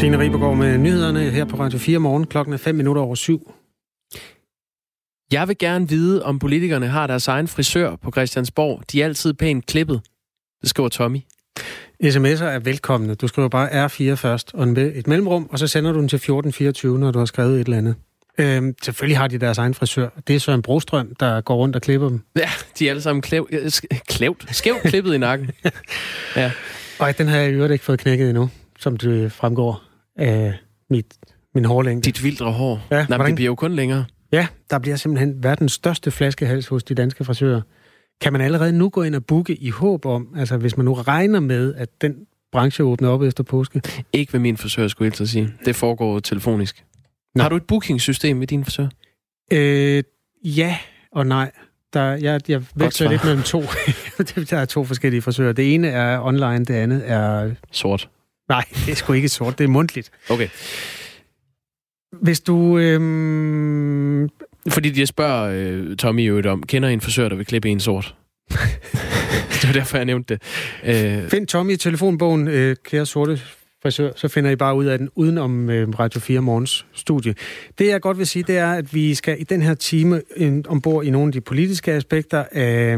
Signe Ribergaard med nyhederne her på Radio 4 morgen. Klokken er 5 minutter over syv. Jeg vil gerne vide, om politikerne har deres egen frisør på Christiansborg. De er altid pænt klippet. Det skriver Tommy. SMS'er er velkomne. Du skriver bare R4 først, og et mellemrum, og så sender du den til 1424, når du har skrevet et eller andet. Øhm, selvfølgelig har de deres egen frisør. Det er Søren Brostrøm, der går rundt og klipper dem. Ja, de er alle sammen klæv, klævt, skævt klippet i nakken. Ja. Og den har jeg i øvrigt ikke fået knækket endnu, som det fremgår af mit, min hårlængde. Dit vildre hår. Ja, Nej, det bliver jo kun længere. Ja, der bliver simpelthen verdens største flaskehals hos de danske frisører. Kan man allerede nu gå ind og booke i håb om, altså hvis man nu regner med, at den branche åbner op efter påske? Ikke ved min frisør, skulle jeg sige. Det foregår telefonisk. Nå. Har du et bookingsystem med din frisør? Øh, ja og nej. Der, jeg jeg veksler lidt mellem to. der er to forskellige frisører. Det ene er online, det andet er... Sort. Nej, det er sgu ikke sort, det er mundtligt. Okay. Hvis du... Øhm... Fordi de spørger øh, Tommy jo om, kender en frisør, der vil klippe en sort? det var derfor, jeg nævnte det. Øh... Find Tommy i telefonbogen, øh, kære sorte frisør, så finder I bare ud af den udenom øh, Radio 4 Morgens studie. Det jeg godt vil sige, det er, at vi skal i den her time ombord i nogle af de politiske aspekter af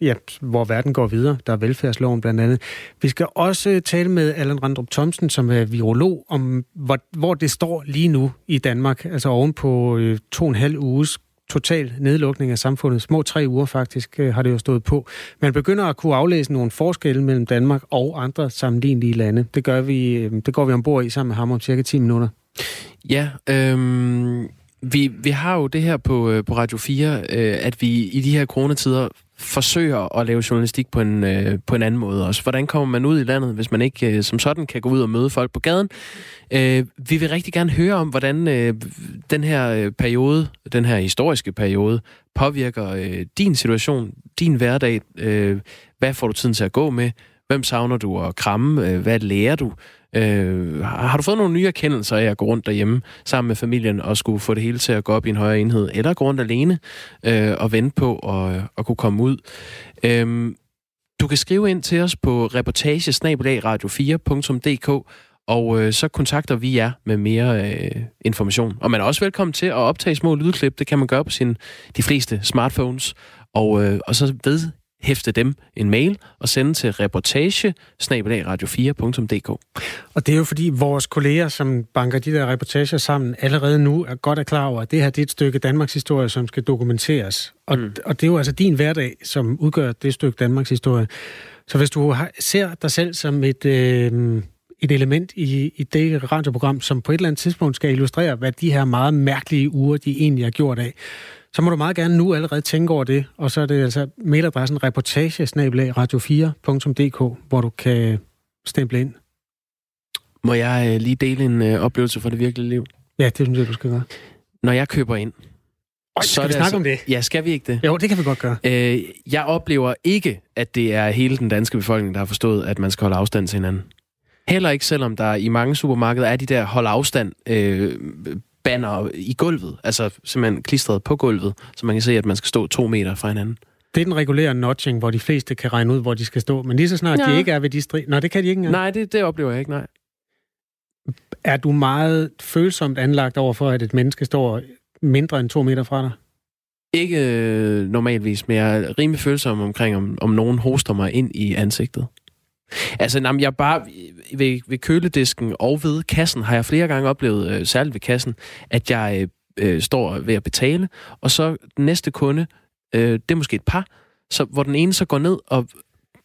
ja, hvor verden går videre. Der er velfærdsloven blandt andet. Vi skal også øh, tale med Allan Randrup Thomsen, som er virolog, om hvor, hvor det står lige nu i Danmark, altså oven på øh, to og en halv uges total nedlukning af samfundet. Små tre uger faktisk øh, har det jo stået på. Man begynder at kunne aflæse nogle forskelle mellem Danmark og andre sammenlignelige lande. Det, gør vi, øh, det går vi ombord i sammen med ham om cirka 10 minutter. Ja, øhm, vi, vi har jo det her på, øh, på Radio 4, øh, at vi i de her coronatider forsøger at lave journalistik på en, øh, på en anden måde også. Hvordan kommer man ud i landet, hvis man ikke øh, som sådan kan gå ud og møde folk på gaden? Øh, vi vil rigtig gerne høre om, hvordan øh, den her øh, periode, den her historiske periode, påvirker øh, din situation, din hverdag. Øh, hvad får du tiden til at gå med? Hvem savner du at kramme? Øh, hvad lærer du? Øh, har du fået nogle nye erkendelser af at gå rundt derhjemme sammen med familien og skulle få det hele til at gå op i en højere enhed, eller gå rundt alene øh, og vente på at, at kunne komme ud? Øh, du kan skrive ind til os på reportagesnabelagradio4.dk, og øh, så kontakter vi jer med mere øh, information. Og man er også velkommen til at optage små lydklip. Det kan man gøre på sin, de fleste smartphones. Og, øh, og så ved hæfte dem en mail og sende til reportage radio4.dk. Og det er jo fordi vores kolleger, som banker de der reportager sammen, allerede nu er godt er klar over, at det her det er et stykke Danmarks historie, som skal dokumenteres. Og, mm. og det er jo altså din hverdag, som udgør det stykke Danmarks historie. Så hvis du har, ser dig selv som et, øh, et element i, i det radioprogram, som på et eller andet tidspunkt skal illustrere, hvad de her meget mærkelige uger, de egentlig har gjort af, så må du meget gerne nu allerede tænke over det. Og så er det altså mailadressen reportagesnabelag radio4.dk, hvor du kan stemple ind. Må jeg øh, lige dele en øh, oplevelse fra det virkelige liv? Ja, det synes jeg, du skal gøre. Når jeg køber ind, Øj, så skal vi snakke altså, om det? Ja, skal vi ikke det? Jo, det kan vi godt gøre. Øh, jeg oplever ikke, at det er hele den danske befolkning, der har forstået, at man skal holde afstand til hinanden. Heller ikke, selvom der i mange supermarkeder er de der hold afstand øh, banner i gulvet, altså simpelthen klistret på gulvet, så man kan se, at man skal stå to meter fra hinanden. Det er den regulære notching, hvor de fleste kan regne ud, hvor de skal stå. Men lige så snart ja. de ikke er ved de stri... Nå, det kan de ikke engang. Nej, det, det oplever jeg ikke, nej. Er du meget følsomt anlagt over for, at et menneske står mindre end to meter fra dig? Ikke øh, normalvis, men jeg er rimelig følsom omkring, om, om nogen hoster mig ind i ansigtet. Altså, jamen, jeg bare ved, ved køledisken og ved kassen har jeg flere gange oplevet, øh, særligt ved kassen, at jeg øh, øh, står ved at betale, og så den næste kunde, øh, det er måske et par, så, hvor den ene så går ned og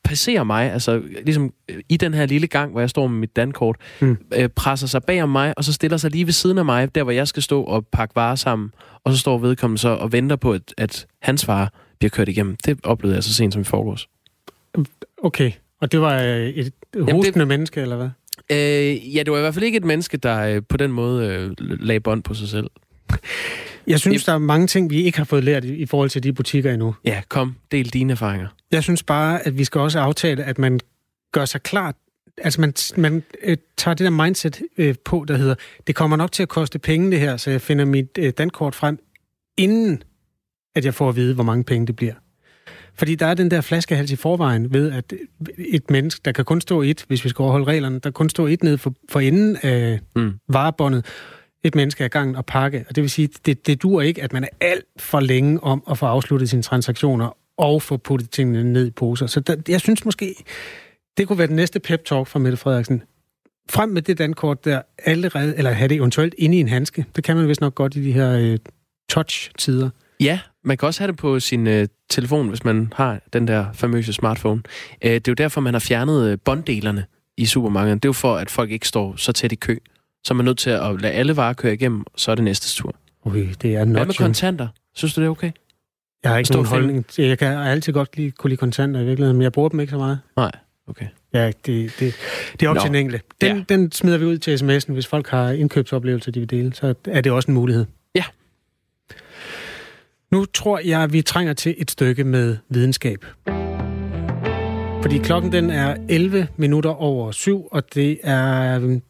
passerer mig, altså ligesom øh, i den her lille gang, hvor jeg står med mit dankort, mm. øh, presser sig bag om mig, og så stiller sig lige ved siden af mig, der hvor jeg skal stå og pakke varer sammen, og så står vedkommende så og venter på, at, at hans varer bliver kørt igennem. Det oplevede jeg så sent som i forgårs. Okay. Og det var øh, et hostende det, menneske, eller hvad? Øh, ja, det var i hvert fald ikke et menneske, der øh, på den måde øh, lagde bånd på sig selv. Jeg synes, der er mange ting, vi ikke har fået lært i, i forhold til de butikker endnu. Ja, kom, del dine erfaringer. Jeg synes bare, at vi skal også aftale, at man gør sig klart, altså man, man øh, tager det der mindset øh, på, der hedder, det kommer nok til at koste penge det her, så jeg finder mit øh, dankort frem, inden at jeg får at vide, hvor mange penge det bliver. Fordi der er den der flaskehals i forvejen ved, at et menneske, der kan kun stå et, hvis vi skal overholde reglerne, der kan kun stå et ned for, for enden af mm. varebåndet, et menneske er gangen og pakke. Og det vil sige, det, det dur ikke, at man er alt for længe om at få afsluttet sine transaktioner og få puttet tingene ned i poser. Så der, jeg synes måske, det kunne være den næste pep-talk fra Mette Frederiksen. Frem med det dankort der allerede, eller have det eventuelt inde i en handske. Det kan man vist nok godt i de her øh, touch-tider. Ja, man kan også have det på sin øh, telefon, hvis man har den der famøse smartphone. Øh, det er jo derfor, man har fjernet øh, bonddelerne i supermarkedet. Det er jo for, at folk ikke står så tæt i kø. Så er man nødt til at lade alle varer køre igennem, og så er det næste tur. Ui, det er Hvad med kontanter? Synes du, det er okay? Jeg har ikke nogen holdning. Jeg kan altid godt lide, kunne lide kontanter i virkeligheden, men jeg bruger dem ikke så meget. Nej, okay. Ja, det, det, det er op Nå. til den enkelte. Den, ja. den smider vi ud til sms'en, hvis folk har indkøbsoplevelser, de vil dele. Så er det også en mulighed. Nu tror jeg, at vi trænger til et stykke med videnskab. Fordi klokken den er 11 minutter over syv, og det er øhm,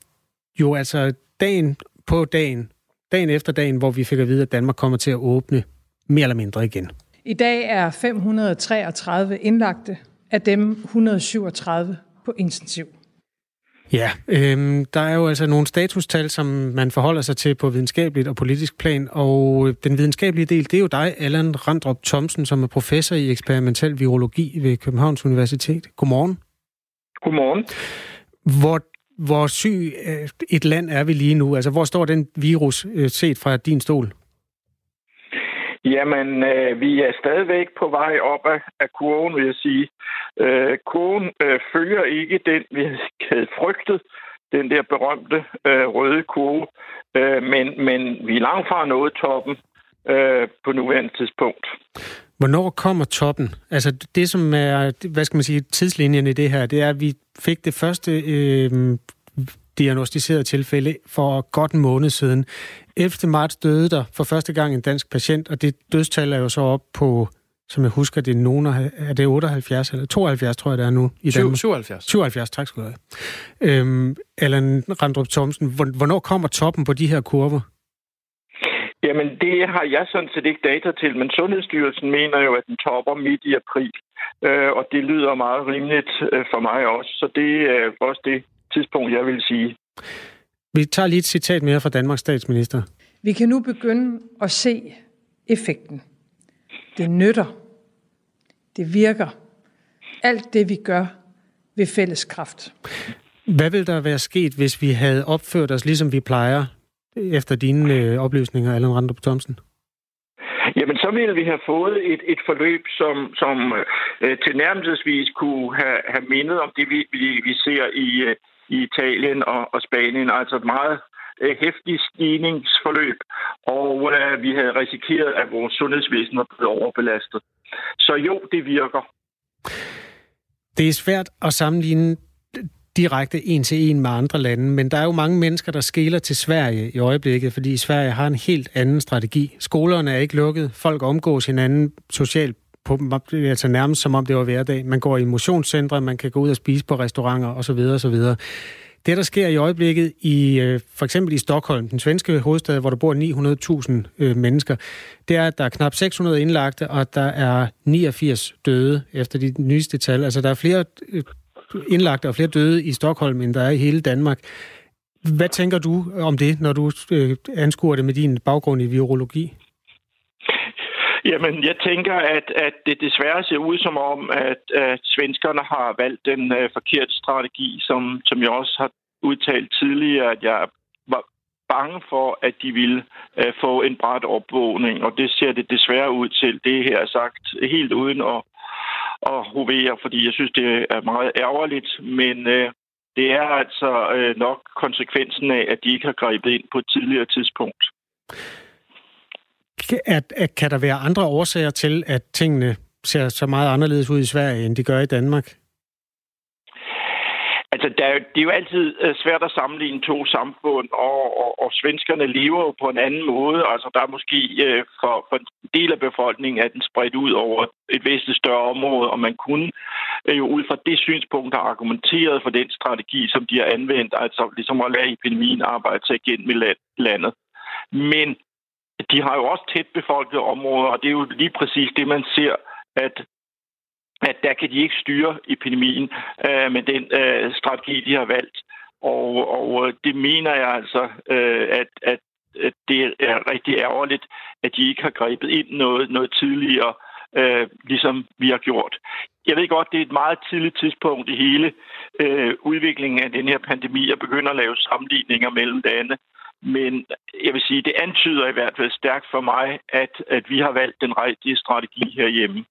jo altså dagen på dagen, dagen efter dagen, hvor vi fik at vide, at Danmark kommer til at åbne mere eller mindre igen. I dag er 533 indlagte, af dem 137 på intensiv. Ja, øhm, der er jo altså nogle statustal, som man forholder sig til på videnskabeligt og politisk plan, og den videnskabelige del, det er jo dig, Allan Randrup Thomsen, som er professor i eksperimentel virologi ved Københavns Universitet. Godmorgen. Godmorgen. Hvor, hvor syg øh, et land er vi lige nu? Altså, hvor står den virus øh, set fra din stol? Jamen, øh, vi er stadigvæk på vej op af, af kurven, vil jeg sige. Øh, kurven øh, følger ikke den, vi havde frygtet, den der berømte øh, røde kurve, øh, men, men vi er langt fra nået toppen øh, på nuværende tidspunkt. Hvornår kommer toppen? Altså det, som er, hvad skal man sige, tidslinjen i det her, det er, at vi fik det første øh, diagnostiserede tilfælde for godt en måned siden. 11. marts døde der for første gang en dansk patient, og det dødstal er jo så op på, som jeg husker, det er nogen er det 78 eller 72, tror jeg, det er nu i Danmark. 77. 77, tak skal du have. Øhm, Allan Randrup Thomsen, hvornår kommer toppen på de her kurver? Jamen, det har jeg sådan set ikke data til, men Sundhedsstyrelsen mener jo, at den topper midt i april. Øh, og det lyder meget rimeligt øh, for mig også, så det er også det tidspunkt, jeg vil sige. Vi tager lige et citat mere fra Danmarks statsminister. Vi kan nu begynde at se effekten. Det nytter. Det virker. Alt det, vi gør ved fælles kraft. Hvad vil der være sket, hvis vi havde opført os, ligesom vi plejer, efter dine øh, oplysninger, Allan Randrup Thomsen? Jamen, så ville vi have fået et, et forløb, som, som øh, tilnærmelsesvis kunne have, have mindet om det, vi, vi, vi ser i, øh, i Italien og, og Spanien. Altså et meget øh, hæftigt stigningsforløb, og øh, vi havde risikeret, at vores sundhedsvæsen var blevet overbelastet. Så jo, det virker. Det er svært at sammenligne direkte en til en med andre lande, men der er jo mange mennesker, der skæler til Sverige i øjeblikket, fordi Sverige har en helt anden strategi. Skolerne er ikke lukket, folk omgås hinanden socialt på, altså nærmest som om det var hverdag. Man går i motionscentre, man kan gå ud og spise på restauranter osv. osv. Det, der sker i øjeblikket i øh, for eksempel i Stockholm, den svenske hovedstad, hvor der bor 900.000 øh, mennesker, det er, at der er knap 600 indlagte, og der er 89 døde efter de nyeste tal. Altså, der er flere øh, indlagte og flere døde i Stockholm, end der er i hele Danmark. Hvad tænker du om det, når du øh, anskuer det med din baggrund i virologi? Jamen, jeg tænker, at, at det desværre ser ud som om, at, at svenskerne har valgt den uh, forkerte strategi, som, som jeg også har udtalt tidligere, at jeg var bange for, at de ville uh, få en bræt opvågning, og det ser det desværre ud til. Det her er sagt helt uden at, at hovere, fordi jeg synes, det er meget ærgerligt, men uh, det er altså uh, nok konsekvensen af, at de ikke har grebet ind på et tidligere tidspunkt. At, at, kan der være andre årsager til, at tingene ser så meget anderledes ud i Sverige, end de gør i Danmark? Altså, der det er jo altid øh, svært at sammenligne to samfund, og, og, og svenskerne lever jo på en anden måde. Altså, der er måske øh, for, for en del af befolkningen er den spredt ud over et væsentligt større område, og man kunne øh, jo ud fra det synspunkt have argumenteret for den strategi, som de har anvendt, altså ligesom at lade epidemien arbejde sig igennem i landet. Men de har jo også tæt befolkede områder, og det er jo lige præcis det, man ser, at at der kan de ikke styre epidemien øh, med den øh, strategi, de har valgt. Og, og øh, det mener jeg altså, øh, at, at, at det er rigtig ærgerligt, at de ikke har grebet ind noget, noget tidligere, øh, ligesom vi har gjort. Jeg ved godt, det er et meget tidligt tidspunkt i hele øh, udviklingen af den her pandemi at begynde at lave sammenligninger mellem lande. Men jeg vil sige, det antyder i hvert fald stærkt for mig, at, at vi har valgt den rigtige strategi herhjemme.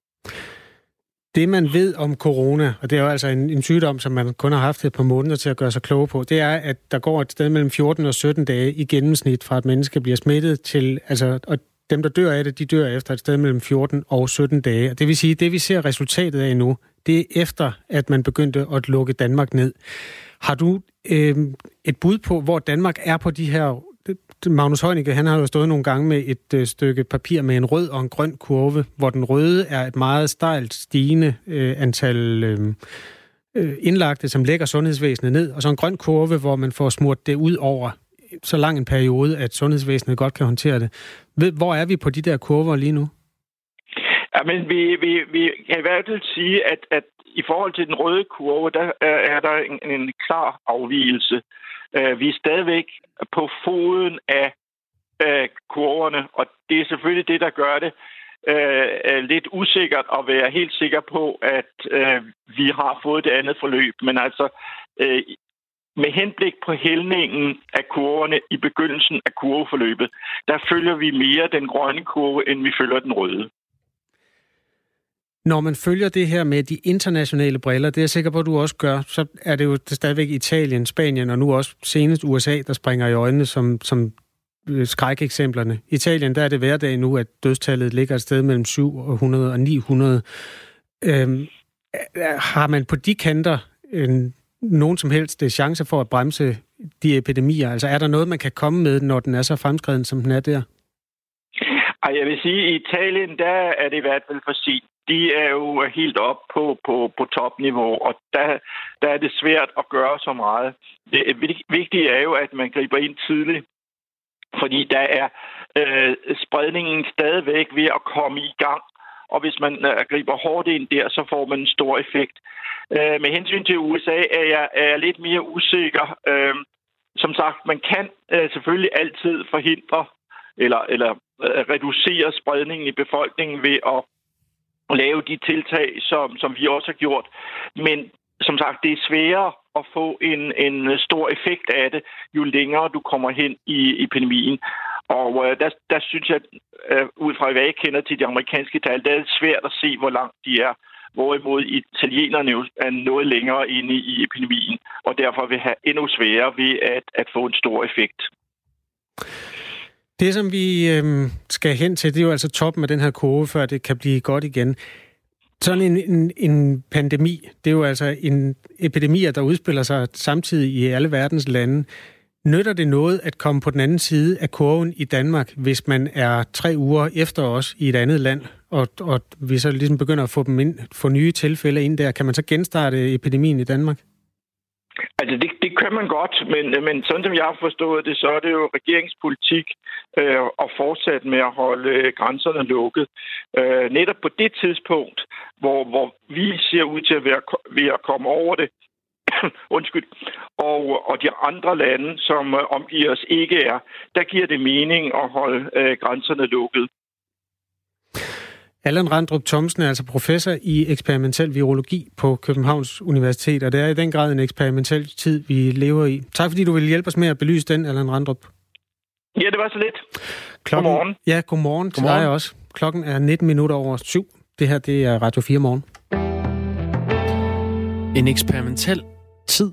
Det, man ved om corona, og det er jo altså en, en sygdom, som man kun har haft et par måneder til at gøre sig kloge på, det er, at der går et sted mellem 14 og 17 dage i gennemsnit fra at menneske bliver smittet til, altså, og dem, der dør af det, de dør efter et sted mellem 14 og 17 dage. Og Det vil sige, det vi ser resultatet af nu, det er efter, at man begyndte at lukke Danmark ned. Har du øh, et bud på, hvor Danmark er på de her... Magnus Heunicke, han har jo stået nogle gange med et øh, stykke papir med en rød og en grøn kurve, hvor den røde er et meget stejlt stigende øh, antal øh, øh indlagte, som lægger sundhedsvæsenet ned, og så en grøn kurve, hvor man får smurt det ud over så lang en periode, at sundhedsvæsenet godt kan håndtere det. Hvor er vi på de der kurver lige nu? Ja, men vi, vi, vi kan i hvert fald sige, at, at i forhold til den røde kurve, der øh, er der en, en klar afvielse. Øh, vi er stadigvæk på foden af uh, kurverne, og det er selvfølgelig det, der gør det uh, lidt usikkert at være helt sikker på, at uh, vi har fået det andet forløb. Men altså, uh, med henblik på hældningen af kurverne i begyndelsen af kurveforløbet, der følger vi mere den grønne kurve, end vi følger den røde. Når man følger det her med de internationale briller, det er jeg sikker på, at du også gør, så er det jo stadigvæk Italien, Spanien og nu også senest USA, der springer i øjnene som, som øh, skrækeksemplerne. I Italien, der er det hverdag nu, at dødstallet ligger et sted mellem 700 og 900. Øhm, har man på de kanter øh, nogen som helst øh, chance for at bremse de epidemier? Altså er der noget, man kan komme med, når den er så fremskreden, som den er der? Ej, jeg vil sige, at i Italien, der er det i hvert fald for sent de er jo helt op på, på, på topniveau, og der, der er det svært at gøre så meget. Det vigtige er jo, at man griber ind tidligt, fordi der er øh, spredningen stadigvæk ved at komme i gang, og hvis man øh, griber hårdt ind der, så får man en stor effekt. Øh, med hensyn til USA er jeg, er jeg lidt mere usikker. Øh, som sagt, man kan øh, selvfølgelig altid forhindre eller, eller Øh, reducere spredningen i befolkningen ved at lave de tiltag, som, som vi også har gjort. Men som sagt, det er sværere at få en, en stor effekt af det, jo længere du kommer hen i epidemien. Og øh, der, der synes jeg, øh, ud fra hvad jeg kender til de amerikanske tal, det er svært at se, hvor langt de er. Hvorimod italienerne jo er noget længere inde i epidemien, og derfor vil have endnu sværere ved at, at få en stor effekt. Det, som vi øh, skal hen til, det er jo altså toppen af den her kurve, før det kan blive godt igen. Sådan en, en, en pandemi, det er jo altså en epidemi, der udspiller sig samtidig i alle verdens lande. Nytter det noget at komme på den anden side af kurven i Danmark, hvis man er tre uger efter os i et andet land, og, og vi så ligesom begynder at få, dem ind, få nye tilfælde ind der? Kan man så genstarte epidemien i Danmark? Altså, det, det kan man godt, men, men sådan som jeg har forstået det, så er det jo regeringspolitik øh, at fortsætte med at holde øh, grænserne lukket. Øh, netop på det tidspunkt, hvor, hvor vi ser ud til at være ved at komme over det, undskyld, og, og de andre lande, som øh, omgiver os, ikke er, der giver det mening at holde øh, grænserne lukket. Allan Randrup Thomsen er altså professor i eksperimentel virologi på Københavns Universitet, og det er i den grad en eksperimentel tid, vi lever i. Tak fordi du vil hjælpe os med at belyse den, Allan Randrup. Ja, det var så lidt. Klokken, godmorgen. Ja, godmorgen, til godmorgen. dig også. Klokken er 19 minutter over syv. Det her, det er Radio 4 morgen. En eksperimentel tid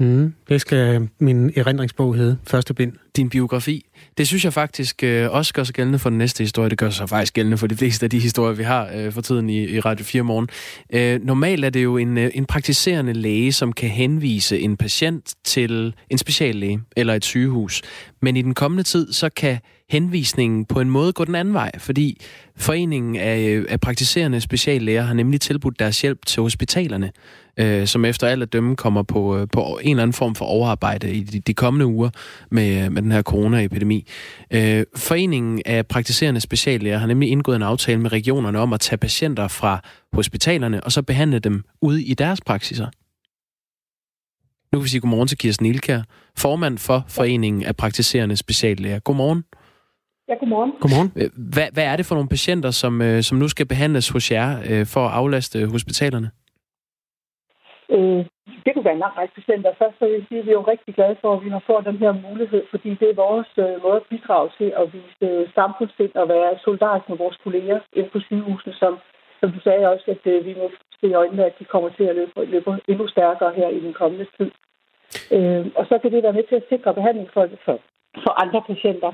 Mm, det skal min erindringsbog hedde, første bind. Din biografi. Det synes jeg faktisk øh, også gør sig gældende for den næste historie. Det gør sig faktisk gældende for de fleste af de historier, vi har øh, for tiden i, i Radio 4 morgen. Øh, normalt er det jo en, øh, en praktiserende læge, som kan henvise en patient til en speciallæge eller et sygehus. Men i den kommende tid, så kan henvisningen på en måde gå den anden vej, fordi Foreningen af, øh, af praktiserende speciallæger har nemlig tilbudt deres hjælp til hospitalerne, øh, som efter alt at dømme kommer på, øh, på en eller anden form for overarbejde i de, de kommende uger med, øh, med med den her coronaepidemi. Øh, Foreningen af praktiserende speciallæger har nemlig indgået en aftale med regionerne om at tage patienter fra hospitalerne og så behandle dem ude i deres praksiser. Nu kan vi sige godmorgen til Kirsten Ilkær, formand for Foreningen af praktiserende speciallæger. Godmorgen. Ja, godmorgen. Godmorgen. Øh, Hvad, hvad er det for nogle patienter, som, øh, som nu skal behandles hos jer øh, for at aflaste hospitalerne? Øh, det kunne være en lang række patienter. Først så vil jeg sige, at vi er jo rigtig glade for, at vi har fået den her mulighed, fordi det er vores øh, måde at bidrage til at vise øh, samfundssind og være solidarisk med vores kolleger inden på sygehusene, som, som du sagde også, at øh, vi må se i øjnene, at de kommer til at løbe, løbe endnu stærkere her i den kommende tid. Øh, og så kan det være med til at sikre behandling for, for, for andre patienter.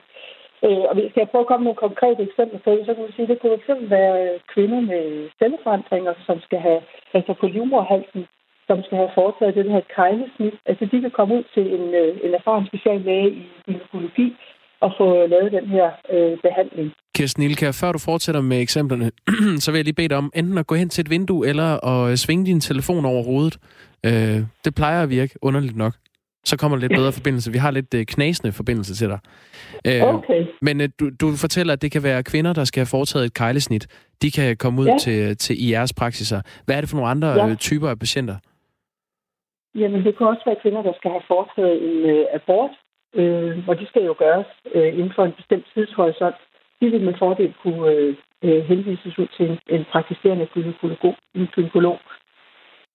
Øh, og hvis jeg prøve at komme med nogle konkrete eksempler på det, så kan man sige, at det kunne fx være øh, kvinder med celleforandringer, som skal have, altså på livmorhalsen, som skal have foretaget det, der hedder kejlesnit. Altså de kan komme ud til en, øh, en erfaren speciallæge i gynækologi og få lavet den her øh, behandling. Kirsten Ilkær, før du fortsætter med eksemplerne, så vil jeg lige bede dig om enten at gå hen til et vindue, eller at svinge din telefon over hovedet. Øh, det plejer at virke, underligt nok. Så kommer lidt bedre forbindelse. Vi har lidt øh, knasende forbindelse til dig. Øh, Okay. Men øh, du, du fortæller, at det kan være kvinder, der skal have foretaget et kejlesnit. De kan komme ud Ja. til, til i jeres praksiser. Hvad er det for nogle andre Ja. øh, typer af patienter? Jamen, det kan også være kvinder, der skal have foretaget en øh, abort, øh, og det skal jo gøres øh, inden for en bestemt tidshorisont. De vil med fordel kunne øh, øh, henvises ud til en, en praktiserende gynekolog. En gynekolog.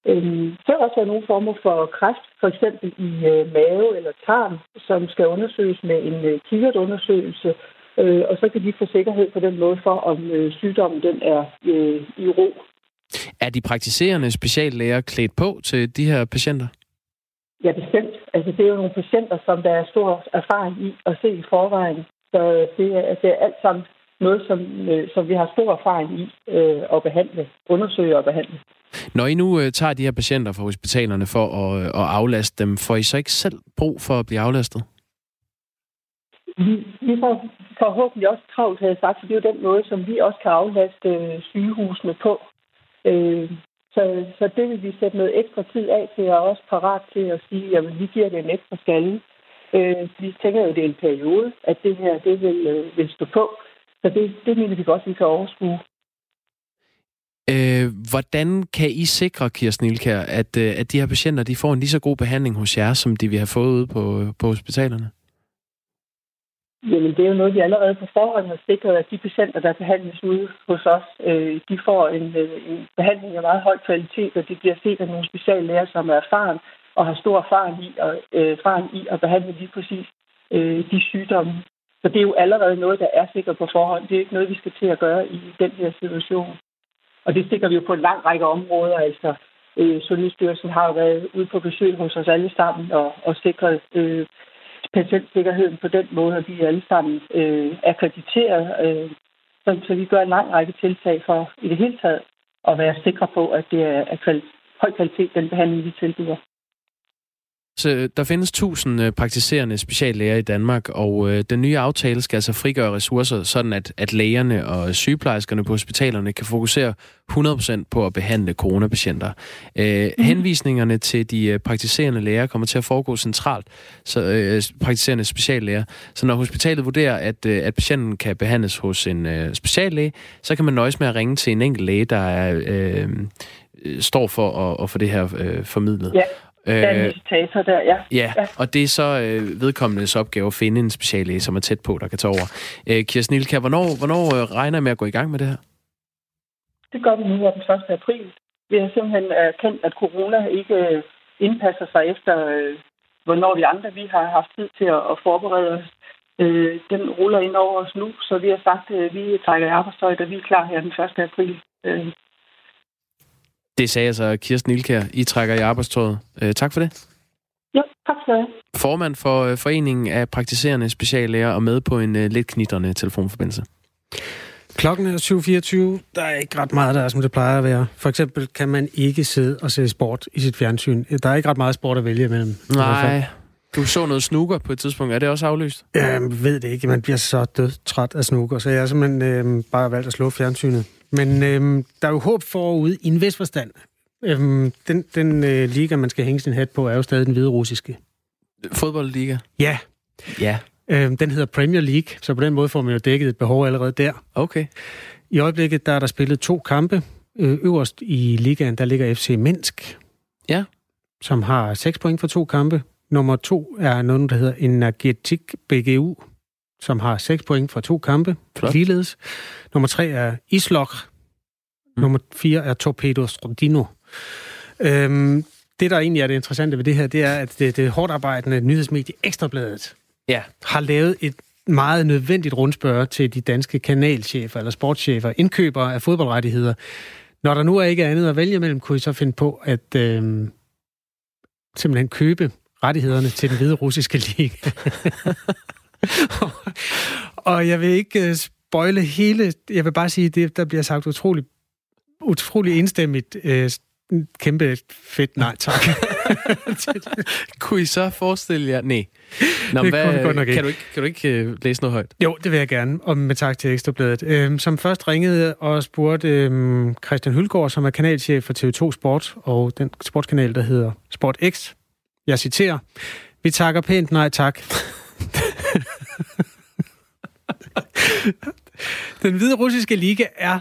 Øhm, så kan der også være nogle former for kræft, for eksempel i øh, mave eller tarm, som skal undersøges med en øh, kikkertundersøgelse, øh, og så kan de få sikkerhed på den måde for, om øh, sygdommen den er øh, i ro. Er de praktiserende speciallæger klædt på til de her patienter? Ja, bestemt. Altså, det er jo nogle patienter, som der er stor erfaring i at se i forvejen. Så det er, det er alt sammen noget, som, øh, som vi har stor erfaring i øh, at behandle, undersøge og behandle. Når I nu øh, tager de her patienter fra hospitalerne for at, øh, at aflaste dem, får I så ikke selv brug for at blive aflastet? Vi, vi får forhåbentlig også travlt, havde jeg sagt, for det er jo den måde, som vi også kan aflaste øh, sygehusene på. Øh, så, så det vil vi sætte noget ekstra tid af til, og også parat til at sige, at vi giver det en ekstra skalle. Øh, vi tænker jo, at det er en periode, at det her det vil, øh, vil stå på. Så det, det mener vi godt, vi kan overskue. Øh, hvordan kan I sikre, Kirsten Ilkær, at, øh, at de her patienter de får en lige så god behandling hos jer, som de vi har fået ude på, på hospitalerne? Jamen, det er jo noget, vi allerede på forhånd har sikret, at de patienter, der behandles ude hos os, øh, de får en, øh, en behandling af meget høj kvalitet, og de bliver set af nogle speciallæger, som er erfaren og har stor erfaring i, og, øh, erfaring i at behandle lige præcis øh, de sygdomme. Så det er jo allerede noget, der er sikkert på forhånd. Det er ikke noget, vi skal til at gøre i den her situation. Og det sikrer vi jo på en lang række områder. Altså, øh, Sundhedsstyrelsen har jo været ude på besøg hos os alle sammen og, og sikret øh, patientsikkerheden på den måde, at vi alle sammen øh, akkrediteret. Øh, så, så vi gør en lang række tiltag for i det hele taget at være sikre på, at det er af høj kvalitet, den behandling, vi tilbyder. Så der findes 1000 øh, praktiserende speciallæger i Danmark, og øh, den nye aftale skal altså frigøre ressourcer, sådan at, at lægerne og sygeplejerskerne på hospitalerne kan fokusere 100% på at behandle coronapatienter. Øh, mm. Henvisningerne til de øh, praktiserende læger kommer til at foregå centralt, så øh, praktiserende speciallæger. Så når hospitalet vurderer, at, øh, at patienten kan behandles hos en øh, speciallæge, så kan man nøjes med at ringe til en enkelt læge, der er, øh, øh, står for at, at få det her øh, formidlet. Ja. Der er en visitator der, ja. Ja, Ja. og det er så øh, vedkommendes opgave at finde en speciallæge, som er tæt på, der kan tage over. Øh, Kirsten Ilkær, hvornår, hvornår øh, regner I med at gå i gang med det her? Det gør vi nu den 1. april. Vi har simpelthen erkendt, at corona ikke øh, indpasser sig efter, øh, hvornår vi andre vi har haft tid til at, at forberede os. Øh, den ruller ind over os nu, så vi har sagt, at vi trækker i arbejdstøjet, og vi er klar her den 1. april. Øh, Det sagde altså Kirsten Ilkær. I trækker i arbejdstøjet. Øh, tak for det. ja, tak skal du have. Formand for øh, Foreningen af Praktiserende Speciallæger og med på en øh, lidt knitrende telefonforbindelse. Klokken er 7.24. Der er ikke ret meget, der er, som det plejer at være. For eksempel kan man ikke sidde og se sport i sit fjernsyn. Der er ikke ret meget sport at vælge imellem. Nej, du så noget snooker på et tidspunkt. Er det også aflyst? Jeg ved det ikke. Man bliver så død træt af snooker, så jeg har simpelthen øh, bare valgt at slå fjernsynet. Men øh, der er jo håb forude i en vis forstand. Øh, den den øh, liga, man skal hænge sin hat på, er jo stadig den hvide russiske. Fodboldliga? Ja, Ja. Øh, den hedder Premier League, så på den måde får man jo dækket et behov allerede der. Okay. I øjeblikket der er der spillet to kampe. Øh, øverst i ligaen, der ligger FC Minsk. Ja. Som har 6 point for to kampe. Nummer to er nogen, der hedder Energetik BGU, som har 6 point for to kampe. Flot. Ligeledes. Nummer tre er Islok. Mm. Nummer fire er Torpedo Strodino. Øhm, det, der egentlig er det interessante ved det her, det er, at det, det hårdt arbejdende nyhedsmedie Ekstrabladet Ja. har lavet et meget nødvendigt rundspørg til de danske kanalchefer eller sportschefer, indkøbere af fodboldrettigheder. Når der nu er ikke andet at vælge mellem, kunne I så finde på at øh, simpelthen købe rettighederne til den hvide russiske liga. og jeg vil ikke øh, spoile hele, jeg vil bare sige, at det, der bliver sagt utrolig, utrolig enstemmigt øh, kæmpe fedt nej tak. Kunne I så forestille jer... Nej. Nå, Det hvad, godt nok ikke. Kan du ikke, kan du ikke uh, læse noget højt? Jo, det vil jeg gerne, og med tak til Ekstrabladet. Øhm, som først ringede og spurgte øhm, Christian Hylgaard, som er kanalchef for TV2 Sport, og den sportskanal, der hedder Sport X. Jeg citerer, vi takker pænt nej tak. den hvide russiske liga er,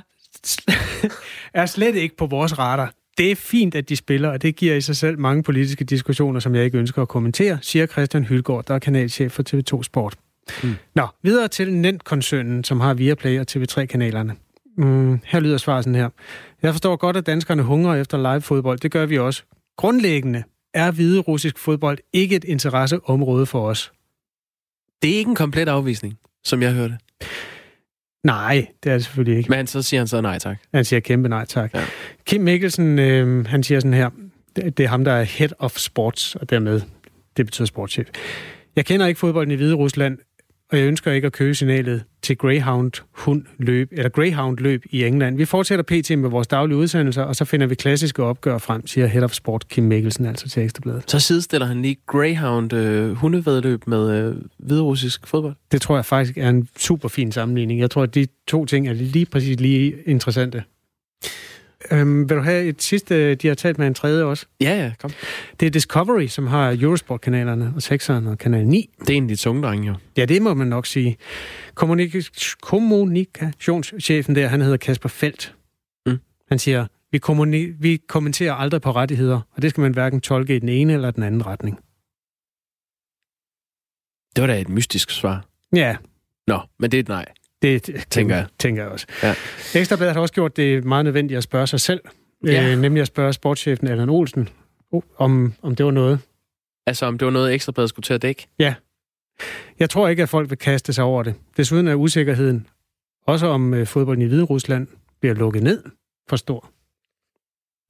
er slet ikke på vores radar. Det er fint, at de spiller, og det giver i sig selv mange politiske diskussioner, som jeg ikke ønsker at kommentere, siger Christian Hylgaard, der er kanalchef for TV2 Sport. Mm. Nå, videre til Nent-koncernen, som har Viaplay og TV3-kanalerne. Mm, her lyder svaret sådan her. Jeg forstår godt, at danskerne hungrer efter live-fodbold. Det gør vi også. Grundlæggende er hvide russisk fodbold ikke et interesseområde for os. Det er ikke en komplet afvisning, som jeg hørte. Nej, det er det selvfølgelig ikke. Men så siger han så nej tak. Han siger kæmpe nej tak. Ja. Kim Mikkelsen, øh, han siger sådan her, det, det er ham, der er head of sports, og dermed, det betyder sportschef. Jeg kender ikke fodbolden i Hvide Rusland, og jeg ønsker ikke at købe signalet til Greyhound hund løb, eller Greyhound løb i England. Vi fortsætter pt. med vores daglige udsendelser, og så finder vi klassiske opgør frem, siger Head of Sport Kim Mikkelsen, altså til Ekstrabladet. Så sidestiller han lige Greyhound øh, hundevedløb med øh, hviderussisk fodbold. Det tror jeg faktisk er en super fin sammenligning. Jeg tror, at de to ting er lige præcis lige interessante. Øhm, vil du have et sidste, de har talt med en tredje også? Ja, ja, kom. Det er Discovery, som har Eurosport-kanalerne, og 6'eren og kanal 9. Det er en af de tunge drenge, jo. Ja, det må man nok sige. Kommunik- kommunikationschefen der, han hedder Kasper Felt. Mm. Han siger, vi, kommuni- vi kommenterer aldrig på rettigheder, og det skal man hverken tolke i den ene eller den anden retning. Det var da et mystisk svar. Ja, Nå, men det er et nej. Det, det Tænker jeg. tænker jeg også. Ja. Ekstrabladet har også gjort det meget nødvendigt at spørge sig selv, Ja. øh, nemlig at spørge sportschefen Allan Olsen, oh, om, om det var noget. Altså, om det var noget ekstrabladet skulle til at dække. Jeg tror ikke, at folk vil kaste sig over det. Desuden er usikkerheden, også om øh, fodbolden i Hvide Rusland, bliver lukket ned for stor.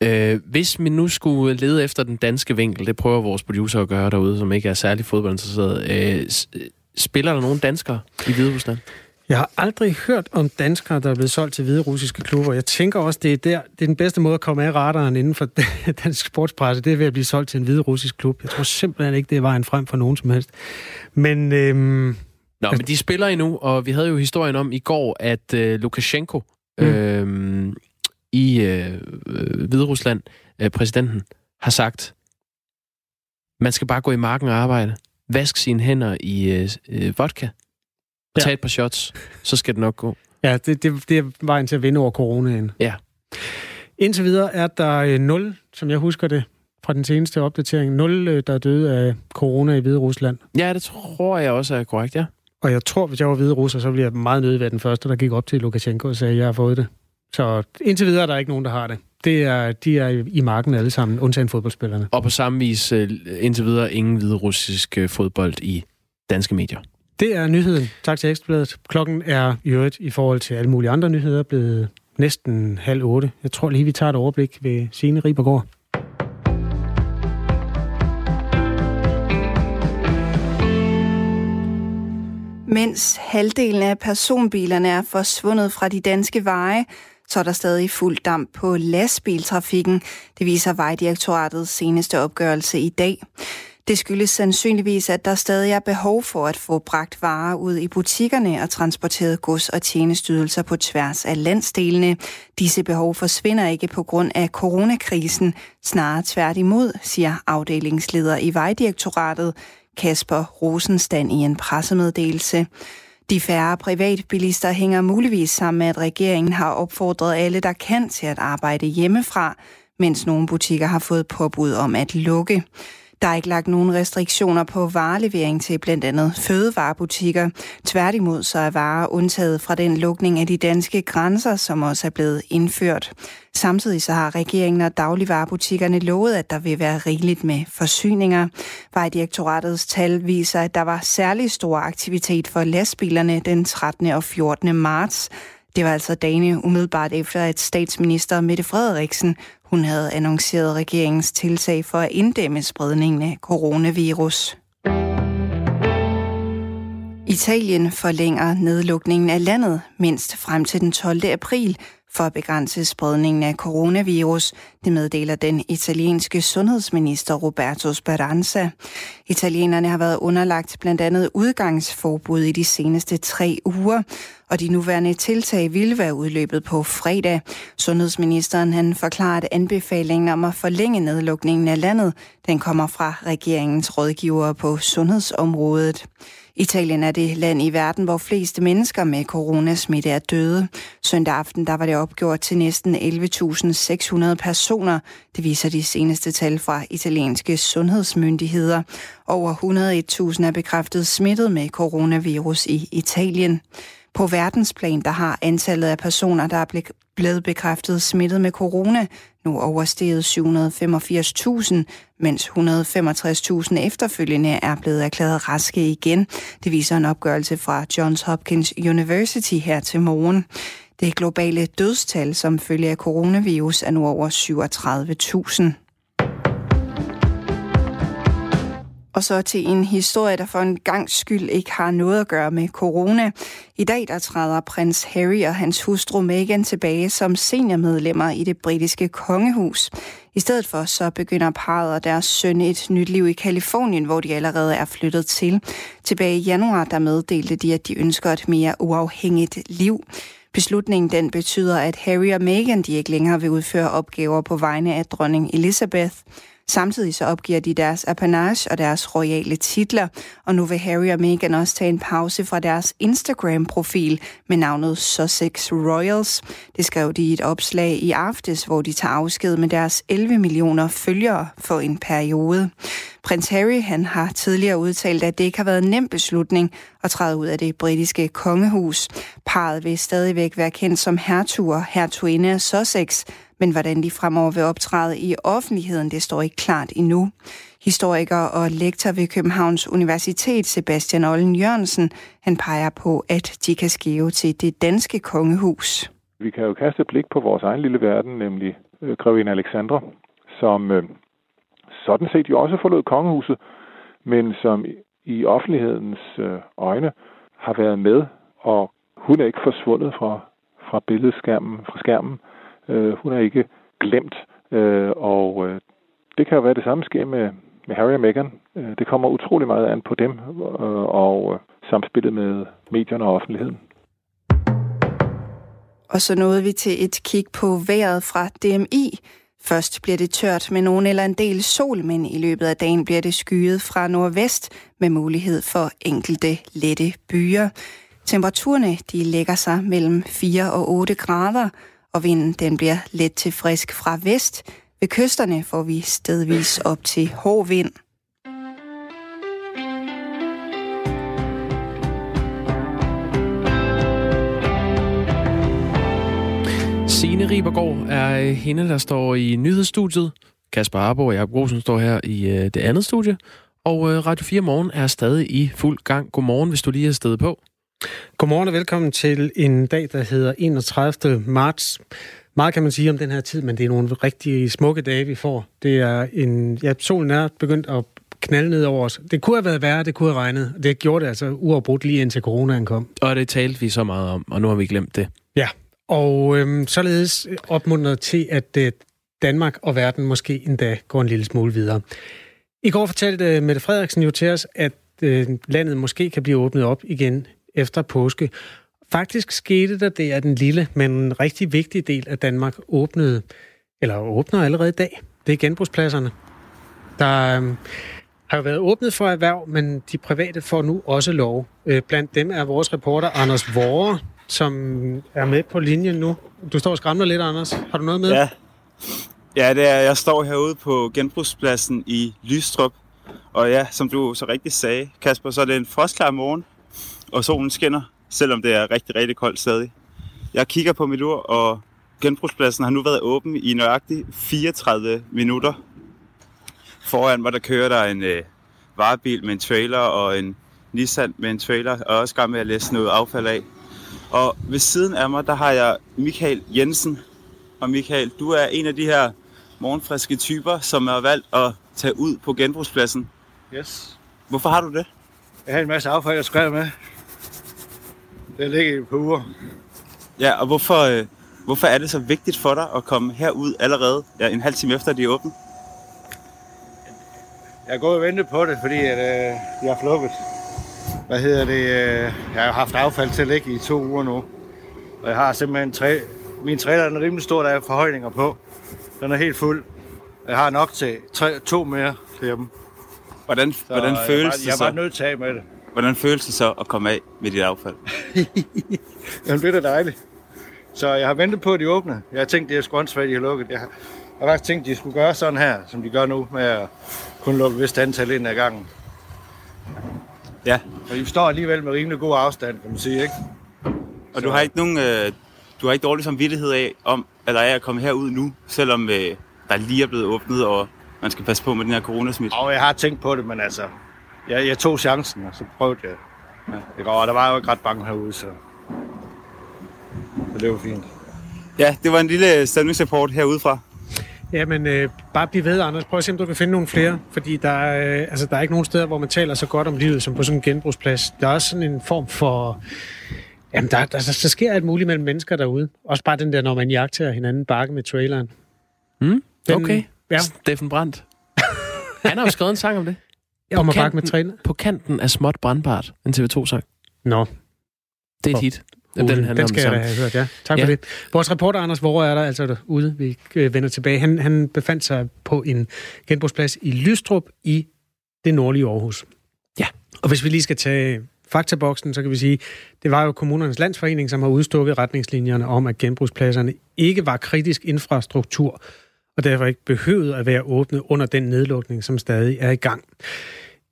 Øh, hvis vi nu skulle lede efter den danske vinkel, det prøver vores producer at gøre derude, som ikke er særlig fodboldinteresseret. Øh, øh, spiller der nogen danskere i Hvide Rusland? Jeg har aldrig hørt om danskere, der er blevet solgt til hvide russiske klubber. Jeg tænker også, det er, der, det er den bedste måde at komme af radaren inden for dansk sportspresse, det er ved at blive solgt til en hvide russisk klub. Jeg tror simpelthen ikke, det er vejen frem for nogen som helst. Men øhm, Nå, men de spiller endnu, og vi havde jo historien om i går, at øh, Lukashenko Mm. øh, i øh, øh, Hvide Rusland, øh, præsidenten, har sagt, man skal bare gå i marken og arbejde. Vask sine hænder i øh, øh, vodka. Ja. Tag et par shots, så skal det nok gå. ja, det, det, det er vejen til at vinde over coronaen. Ja. Indtil videre er der øh, 0, som jeg husker det, fra den seneste opdatering. 0, øh, der er døde af corona i Hvide Rusland. Ja, det tror jeg også er korrekt, ja. Og jeg tror, hvis jeg var hvide russer, så ville jeg meget nødig være den første, der gik op til Lukashenko og sagde, at jeg har fået det. Så indtil videre er der ikke nogen, der har det. det er, de er i marken alle sammen, undtagen fodboldspillerne. Og på samme vis øh, indtil videre ingen hvide russisk øh, fodbold i danske medier. Det er nyheden. Tak til Ekstrabladet. Klokken er i øvrigt i forhold til alle mulige andre nyheder blevet næsten halv otte. Jeg tror lige, vi tager et overblik ved Signe Ribergaard. Mens halvdelen af personbilerne er forsvundet fra de danske veje, så er der stadig fuld damp på lastbiltrafikken. Det viser Vejdirektoratets seneste opgørelse i dag. Det skyldes sandsynligvis, at der stadig er behov for at få bragt varer ud i butikkerne og transporteret gods- og tjenestydelser på tværs af landsdelene. Disse behov forsvinder ikke på grund af coronakrisen, snarere tværtimod, siger afdelingsleder i Vejdirektoratet, Kasper Rosenstand i en pressemeddelelse. De færre privatbilister hænger muligvis sammen med, at regeringen har opfordret alle, der kan, til at arbejde hjemmefra, mens nogle butikker har fået påbud om at lukke. Der er ikke lagt nogen restriktioner på varelevering til blandt andet fødevarebutikker. Tværtimod så er varer undtaget fra den lukning af de danske grænser, som også er blevet indført. Samtidig så har regeringen og dagligvarebutikkerne lovet, at der vil være rigeligt med forsyninger. Vejdirektoratets tal viser, at der var særlig stor aktivitet for lastbilerne den 13. og 14. marts. Det var altså dagene umiddelbart efter, at statsminister Mette Frederiksen hun havde annonceret regeringens tiltag for at inddæmme spredningen af coronavirus. Italien forlænger nedlukningen af landet mindst frem til den 12. april, for at begrænse spredningen af coronavirus. Det meddeler den italienske sundhedsminister Roberto Speranza. Italienerne har været underlagt blandt andet udgangsforbud i de seneste tre uger, og de nuværende tiltag ville være udløbet på fredag. Sundhedsministeren han forklarer, at anbefalingen om at forlænge nedlukningen af landet, den kommer fra regeringens rådgivere på sundhedsområdet. Italien er det land i verden, hvor flest mennesker med coronasmitte er døde. Søndag aften der var det opgjort til næsten 11.600 personer. Det viser de seneste tal fra italienske sundhedsmyndigheder. Over 101.000 er bekræftet smittet med coronavirus i Italien. På verdensplan der har antallet af personer, der er blevet bekræftet smittet med corona, nu oversteget 785.000, mens 165.000 efterfølgende er blevet erklæret raske igen. Det viser en opgørelse fra Johns Hopkins University her til morgen. Det globale dødstal som følge af coronavirus er nu over 37.000. Og så til en historie, der for en gang skyld ikke har noget at gøre med corona. I dag der træder prins Harry og hans hustru Meghan tilbage som seniormedlemmer i det britiske kongehus. I stedet for så begynder parret og deres søn et nyt liv i Kalifornien, hvor de allerede er flyttet til. Tilbage i januar der meddelte de, at de ønsker et mere uafhængigt liv. Beslutningen den betyder, at Harry og Meghan de ikke længere vil udføre opgaver på vegne af dronning Elizabeth. Samtidig så opgiver de deres apanage og deres royale titler, og nu vil Harry og Meghan også tage en pause fra deres Instagram-profil med navnet Sussex Royals. Det skrev de i et opslag i aftes, hvor de tager afsked med deres 11 millioner følgere for en periode. Prins Harry han har tidligere udtalt, at det ikke har været en nem beslutning at træde ud af det britiske kongehus. Parret vil stadigvæk være kendt som hertug og hertuginde af Sussex, men hvordan de fremover vil optræde i offentligheden, det står ikke klart endnu. Historiker og lektor ved Københavns Universitet, Sebastian Ollen Jørgensen, han peger på, at de kan skæve til det danske kongehus. Vi kan jo kaste et blik på vores egen lille verden, nemlig øh, grevinde Alexandra, som øh, sådan set jo også forlod kongehuset, men som i offentlighedens øh, øjne har været med, og hun er ikke forsvundet fra, fra billedskærmen, fra skærmen. Øh, hun er ikke glemt, øh, og øh, det kan jo være det samme sker med, med Harry og Meghan. Øh, det kommer utrolig meget an på dem øh, og øh, samspillet med medierne og offentligheden. Og så nåede vi til et kig på vejret fra DMI. Først bliver det tørt med nogen eller en del sol, men i løbet af dagen bliver det skyet fra nordvest med mulighed for enkelte lette byer. Temperaturerne de lægger sig mellem 4 og 8 grader, og vinden den bliver let til frisk fra vest. Ved kysterne får vi stedvis op til hård vind. Signe Ribergaard er øh, hende, der står i nyhedsstudiet. Kasper Arbo og Jacob Rosen står her i øh, det andet studie. Og øh, Radio 4 Morgen er stadig i fuld gang. Godmorgen, hvis du lige er stedet på. Godmorgen og velkommen til en dag, der hedder 31. marts. Meget kan man sige om den her tid, men det er nogle rigtig smukke dage, vi får. Det er en, ja, solen er begyndt at knalde ned over os. Det kunne have været værre, det kunne have regnet. Det gjorde det altså uafbrudt lige indtil coronaen kom. Og det talte vi så meget om, og nu har vi glemt det. Ja, og øhm, således opmuntret til, at øh, Danmark og verden måske endda går en lille smule videre. I går fortalte øh, Mette Frederiksen jo til os, at øh, landet måske kan blive åbnet op igen efter påske. Faktisk skete der det, at den lille, men rigtig vigtig del af Danmark åbnede, eller åbner allerede i dag. Det er genbrugspladserne. Der øh, har jo været åbnet for erhverv, men de private får nu også lov. Øh, blandt dem er vores reporter Anders Vore, som er med på linjen nu. Du står og skræmmer lidt, Anders. Har du noget med? Ja, ja det er, jeg står herude på genbrugspladsen i Lystrup. Og ja, som du så rigtigt sagde, Kasper, så er det en frostklar morgen, og solen skinner, selvom det er rigtig, rigtig koldt stadig. Jeg kigger på mit ur, og genbrugspladsen har nu været åben i nøjagtigt 34 minutter. Foran mig, der kører der en øh, varebil med en trailer og en Nissan med en trailer, og også gang med at læse noget affald af. Og ved siden af mig, der har jeg Michael Jensen. Og Michael, du er en af de her morgenfriske typer, som har valgt at tage ud på genbrugspladsen. Yes. Hvorfor har du det? Jeg har en masse affald, jeg skrev med. Det ligger i uger. Ja, og hvorfor, øh, hvorfor er det så vigtigt for dig at komme herud allerede ja, en halv time efter, de er åbne? Jeg gået og ventet på det, fordi at, øh, de har flukket. Hvad hedder det? Øh, jeg har haft affald til at ligge i to uger nu. Og jeg har simpelthen tre... Min trailer den er rimelig stor, der er forhøjninger på. Den er helt fuld. Jeg har nok til tre, to mere til dem. Hvordan, Så hvordan jeg føles er bare, det Jeg er så? bare nødt til at med det. Hvordan føles det så at komme af med dit affald? Jamen, det er da dejligt. Så jeg har ventet på, at de åbne. Jeg har tænkt, det er sgu åndssvagt, de har lukket. Jeg har, jeg har faktisk tænkt, de skulle gøre sådan her, som de gør nu, med at kun lukke et vist antal ind ad gangen. Ja, Og de står alligevel med rimelig god afstand, kan man sige, ikke? og du har ikke nogen, øh, du har ikke dårlig samvittighed af, om, eller af at komme herud nu, selvom øh, der lige er blevet åbnet, og man skal passe på med den her coronasmitte. Og jeg har tænkt på det, men altså, jeg, jeg tog chancen, og så prøvede jeg. Ja, det går, og der var jo ikke ret bange herude, så, så det var fint. Ja, det var en lille stemningsrapport herudefra. Jamen, øh, bare bliv ved, Anders. Prøv at se, om du kan finde nogle flere. Fordi der er, øh, altså, der er ikke nogen steder, hvor man taler så godt om livet, som på sådan en genbrugsplads. Der er også sådan en form for... Jamen, der, der, der, der sker alt muligt mellem mennesker derude. Også bare den der, når man jagter hinanden bakke med traileren. Mm, Den- okay. Ja, Steffen Brandt. Han har jo skrevet en sang om det. Kanten- bakke med trailer. På kanten af småt brandbart. En TV2-sang. Nå, Det er et hit. den, handler den om skal jeg da have hørt, ja. Tak Ja. for det. Vores reporter Anders Vore er der altså derude. Vi øh, vender tilbage. Han, han befandt sig på en genbrugsplads i Lystrup i det nordlige Aarhus. Ja. Og hvis vi lige skal tage faktaboksen, så kan vi sige, det var jo kommunernes landsforening, som har udstukket retningslinjerne om, at genbrugspladserne ikke var kritisk infrastruktur, og derfor ikke behøvede at være åbne under den nedlukning, som stadig er i gang.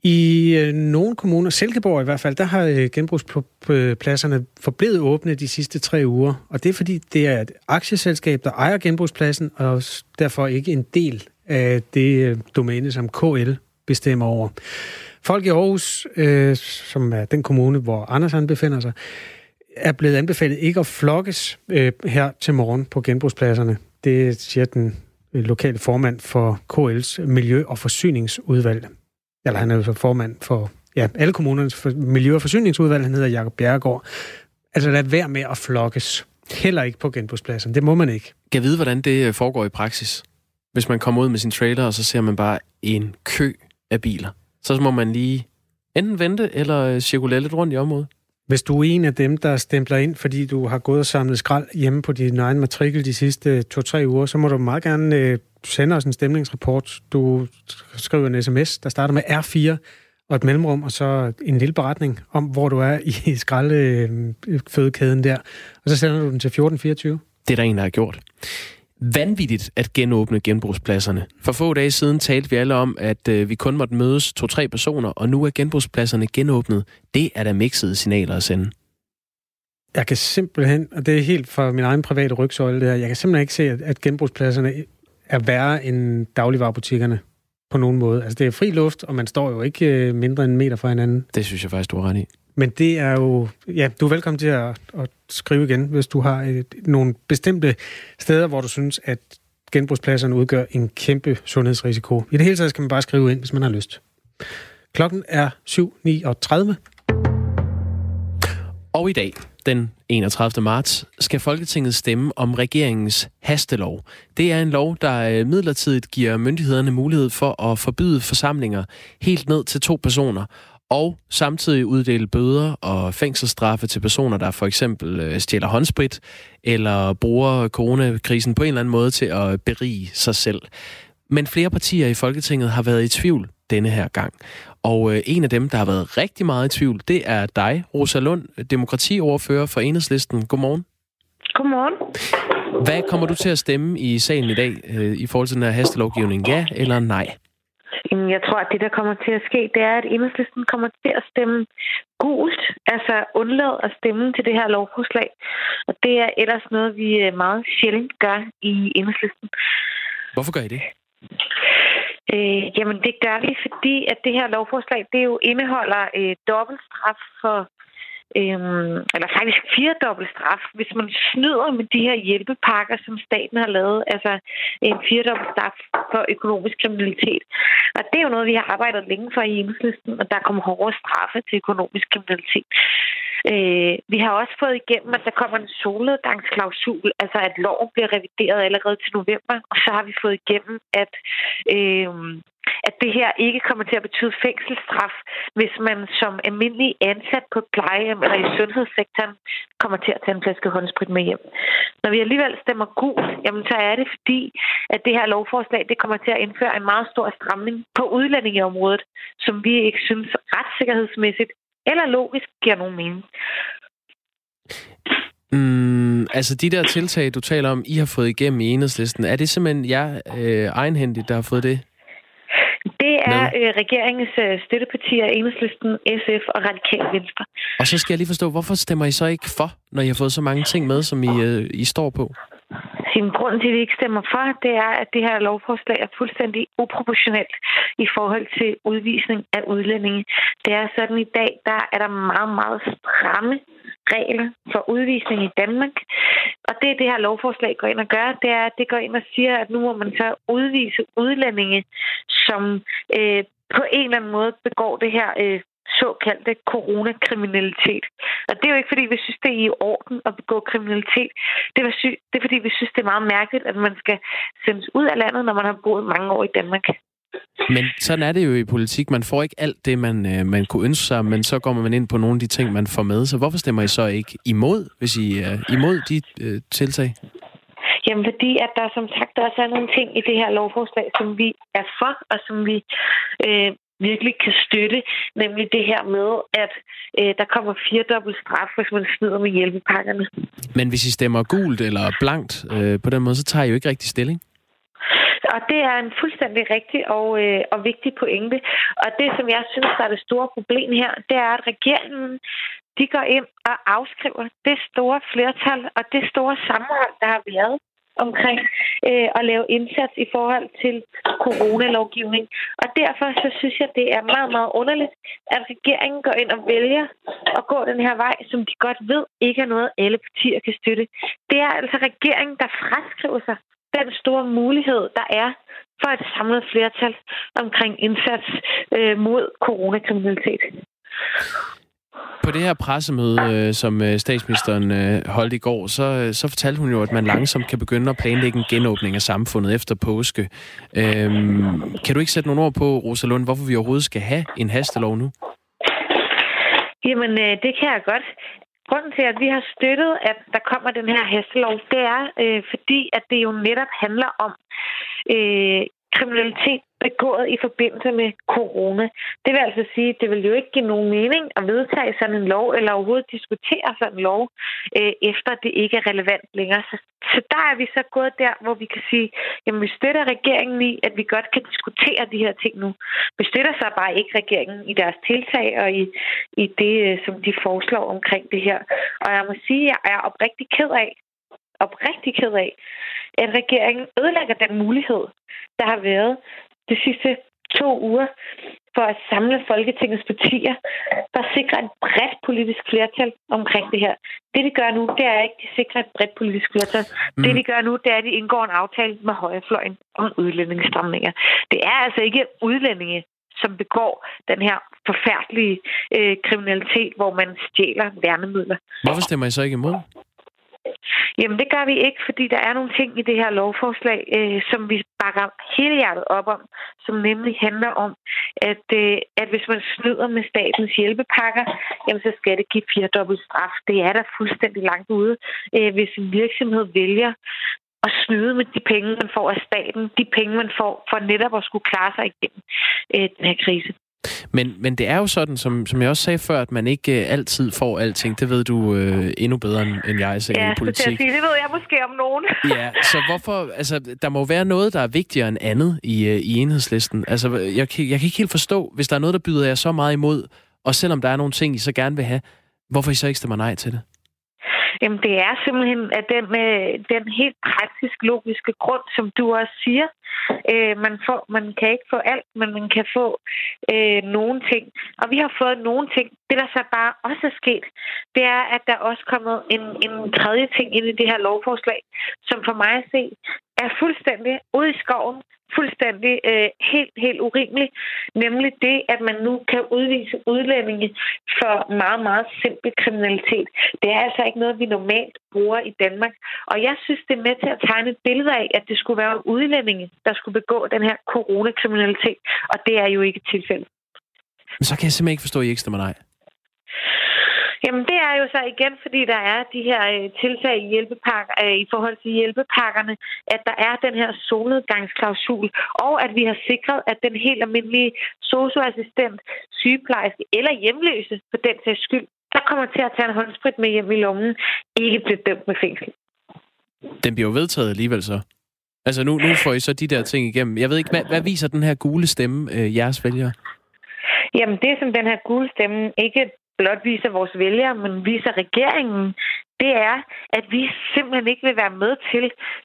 I øh, nogle kommuner, Silkeborg i hvert fald, der har øh, genbrugspladserne forblevet åbne de sidste tre uger. Og det er fordi, det er et aktieselskab, der ejer genbrugspladsen, og derfor ikke en del af det øh, domæne, som KL bestemmer over. Folk i Aarhus, øh, som er den kommune, hvor Anders han befinder sig, er blevet anbefalet ikke at flokkes øh, her til morgen på genbrugspladserne. Det siger den øh, lokale formand for KL's Miljø- og Forsyningsudvalg eller han er jo så formand for ja, alle kommunernes for, miljø- og forsyningsudvalg, han hedder Jakob Bjerregaard. Altså lad være med at flokkes. Heller ikke på genbrugspladsen. Det må man ikke. Kan vide, hvordan det øh, foregår i praksis? Hvis man kommer ud med sin trailer, og så ser man bare en kø af biler. Så må man lige enten vente eller øh, cirkulere lidt rundt i området. Hvis du er en af dem, der stempler ind, fordi du har gået og samlet skrald hjemme på din egen matrikel de sidste to-tre uger, så må du meget gerne øh, sende os en stemningsrapport. Du skriver en sms, der starter med R4 og et mellemrum, og så en lille beretning om, hvor du er i skraldefødekæden øh, der. Og så sender du den til 1424. Det er der en, der har gjort. Vanvittigt at genåbne genbrugspladserne. For få dage siden talte vi alle om, at øh, vi kun måtte mødes to-tre personer, og nu er genbrugspladserne genåbnet. Det er da mixede signaler at sende. Jeg kan simpelthen, og det er helt fra min egen private rygsøjle det her, jeg kan simpelthen ikke se, at, at genbrugspladserne er værre end dagligvarerbutikkerne på nogen måde. Altså det er fri luft, og man står jo ikke øh, mindre end en meter fra hinanden. Det synes jeg faktisk, du har ret i. Men det er jo... Ja, du er velkommen til at, at skrive igen, hvis du har et, nogle bestemte steder, hvor du synes, at genbrugspladserne udgør en kæmpe sundhedsrisiko. I det hele taget skal man bare skrive ind, hvis man har lyst. Klokken er 7.39. Og i dag, den 31. marts, skal Folketinget stemme om regeringens hastelov. Det er en lov, der øh, midlertidigt giver myndighederne mulighed for at forbyde forsamlinger helt ned til to personer, og samtidig uddele bøder og fængselsstraffe til personer, der for eksempel øh, stjæler håndsprit eller bruger coronakrisen på en eller anden måde til at berige sig selv. Men flere partier i Folketinget har været i tvivl denne her gang. Og øh, en af dem, der har været rigtig meget i tvivl, det er dig, Rosa Lund, demokratiordfører for Enhedslisten. Godmorgen. Godmorgen. Hvad kommer du til at stemme i salen i dag øh, i forhold til den her hastelovgivning? Ja eller nej? Jeg tror, at det, der kommer til at ske, det er, at enhedslisten kommer til at stemme gult, altså undlade at stemme til det her lovforslag. Og det er ellers noget, vi øh, meget sjældent gør i enhedslisten. Hvorfor gør I det? Øh, jamen, det gør vi, fordi at det her lovforslag, det jo indeholder øh, dobbeltstraf for øhm, eller faktisk firedobbelt straf, hvis man snyder med de her hjælpepakker, som staten har lavet. Altså en firedobbelt straf for økonomisk kriminalitet. Og det er jo noget, vi har arbejdet længe for i enhedslisten, og der kommer hårdere straffe til økonomisk kriminalitet. Øh, vi har også fået igennem, at der kommer en solnedgangsklausul, altså at loven bliver revideret allerede til november, og så har vi fået igennem, at øh, at det her ikke kommer til at betyde fængselsstraf, hvis man som almindelig ansat på plejehjem eller i sundhedssektoren kommer til at tage en flaske håndsprit med hjem. Når vi alligevel stemmer gult, jamen så er det fordi, at det her lovforslag det kommer til at indføre en meget stor stramning på udlændingeområdet, som vi ikke synes retssikkerhedsmæssigt eller logisk giver nogen mening. Mm, altså de der tiltag, du taler om, I har fået igennem i enhedslisten, er det simpelthen jer øh, egenhændigt, der har fået det det er øh, regeringens øh, støttepartier, Enhedslisten, SF og Radikal Venstre. Og så skal jeg lige forstå, hvorfor stemmer I så ikke for, når I har fået så mange ting med, som I, øh, I står på? Sige, grund til, at vi ikke stemmer for, det er, at det her lovforslag er fuldstændig uproportionelt i forhold til udvisning af udlændinge. Det er sådan i dag, der er der meget, meget stramme regler for udvisning i Danmark. Og det, det her lovforslag går ind og gør, det er, at det går ind og siger, at nu må man så udvise udlændinge, som øh, på en eller anden måde begår det her øh, såkaldte coronakriminalitet. Og det er jo ikke, fordi vi synes, det er i orden at begå kriminalitet. Det er, det er, fordi vi synes, det er meget mærkeligt, at man skal sendes ud af landet, når man har boet mange år i Danmark. Men sådan er det jo i politik. Man får ikke alt det, man, øh, man kunne ønske sig, men så går man ind på nogle af de ting, man får med. Så hvorfor stemmer I så ikke imod, hvis I er imod de øh, tiltag? Jamen, fordi at der som sagt også er nogle ting i det her lovforslag, som vi er for, og som vi øh, virkelig kan støtte, nemlig det her med, at øh, der kommer firedobbelt straf, hvis man snyder med hjælpepakkerne. Men hvis I stemmer gult eller blankt øh, på den måde, så tager I jo ikke rigtig stilling. Og det er en fuldstændig rigtig og, øh, og vigtig pointe. Og det, som jeg synes, der er det store problem her, det er, at regeringen de går ind og afskriver det store flertal og det store sammenhold, der har været omkring øh, at lave indsats i forhold til coronalovgivning. Og derfor så synes jeg, det er meget, meget underligt, at regeringen går ind og vælger at gå den her vej, som de godt ved ikke er noget, alle partier kan støtte. Det er altså regeringen, der fraskriver sig den store mulighed, der er for et samlet flertal omkring indsats øh, mod coronakriminalitet. På det her pressemøde, øh, som øh, statsministeren øh, holdt i går, så, så fortalte hun jo, at man langsomt kan begynde at planlægge en genåbning af samfundet efter påske. Øhm, kan du ikke sætte nogle ord på, Rosalund, hvorfor vi overhovedet skal have en hastelov nu? Jamen, det kan jeg godt. Grunden til, at vi har støttet, at der kommer den her hastelov, det er, øh, fordi at det jo netop handler om øh, kriminalitet begået i forbindelse med corona. Det vil altså sige, at det vil jo ikke give nogen mening at vedtage sådan en lov, eller overhovedet diskutere sådan en lov, øh, efter det ikke er relevant længere. Så, så der er vi så gået der, hvor vi kan sige, jamen vi støtter regeringen i, at vi godt kan diskutere de her ting nu. Vi støtter så bare ikke regeringen i deres tiltag og i, i det, øh, som de foreslår omkring det her. Og jeg må sige, at jeg er oprigtig ked af, oprigtig ked af, at regeringen ødelægger den mulighed, der har været de sidste to uger for at samle Folketingets partier for at sikre et bredt politisk flertal omkring det her. Det, de gør nu, det er ikke, at de sikrer et bredt politisk flertal. Mm. Det, de gør nu, det er, at de indgår en aftale med højrefløjen om udlændingsstramninger. Det er altså ikke udlændinge, som begår den her forfærdelige øh, kriminalitet, hvor man stjæler værnemidler. Hvorfor stemmer I så ikke imod? Jamen, det gør vi ikke, fordi der er nogle ting i det her lovforslag, øh, som vi bakker hele hjertet op om, som nemlig handler om, at, øh, at hvis man snyder med statens hjælpepakker, jamen, så skal det give firedobbelt straf. Det er der fuldstændig langt ude. Øh, hvis en virksomhed vælger at snyde med de penge, man får af staten, de penge, man får for netop at skulle klare sig igennem øh, den her krise. Men, men det er jo sådan, som, som jeg også sagde før, at man ikke øh, altid får alting. Det ved du øh, endnu bedre end jeg, så ja, i politik. Ja, det ved jeg måske om nogen. ja, så hvorfor... Altså, der må være noget, der er vigtigere end andet i, øh, i enhedslisten. Altså, jeg, jeg kan ikke helt forstå, hvis der er noget, der byder jer så meget imod, og selvom der er nogle ting, I så gerne vil have, hvorfor I så ikke stemmer nej til det? Jamen, det er simpelthen at den, øh, den helt praktisk logiske grund, som du også siger. Øh, man, får, man kan ikke få alt, men man kan få øh, nogle ting. Og vi har fået nogle ting. Det, der så bare også er sket, det er, at der er også kommet en, en tredje ting ind i det her lovforslag, som for mig at se er fuldstændig ude i skoven, fuldstændig øh, helt, helt urimelig, nemlig det, at man nu kan udvise udlændinge for meget, meget simpel kriminalitet. Det er altså ikke noget, vi normalt bruger i Danmark. Og jeg synes, det er med til at tegne et billede af, at det skulle være udlændinge, der skulle begå den her coronakriminalitet, og det er jo ikke tilfældet. Men så kan jeg simpelthen ikke forstå, at I ikke stemmer nej. Jamen, det er jo så igen, fordi der er de her øh, tiltag i, hjælpepakker, øh, i forhold til hjælpepakkerne, at der er den her solnedgangsklausul, og at vi har sikret, at den helt almindelige socioassistent, sygeplejerske eller hjemløse, for den sags skyld, der kommer til at tage en håndsprit med hjem i lommen, ikke bliver dømt med fængsel. Den bliver jo vedtaget alligevel så. Altså nu, nu får I så de der ting igennem. Jeg ved ikke, hvad, hvad viser den her gule stemme øh, jeres vælgere? Jamen det, som den her gule stemme ikke blot viser vores vælgere, men viser regeringen, det er, at vi simpelthen ikke vil være med til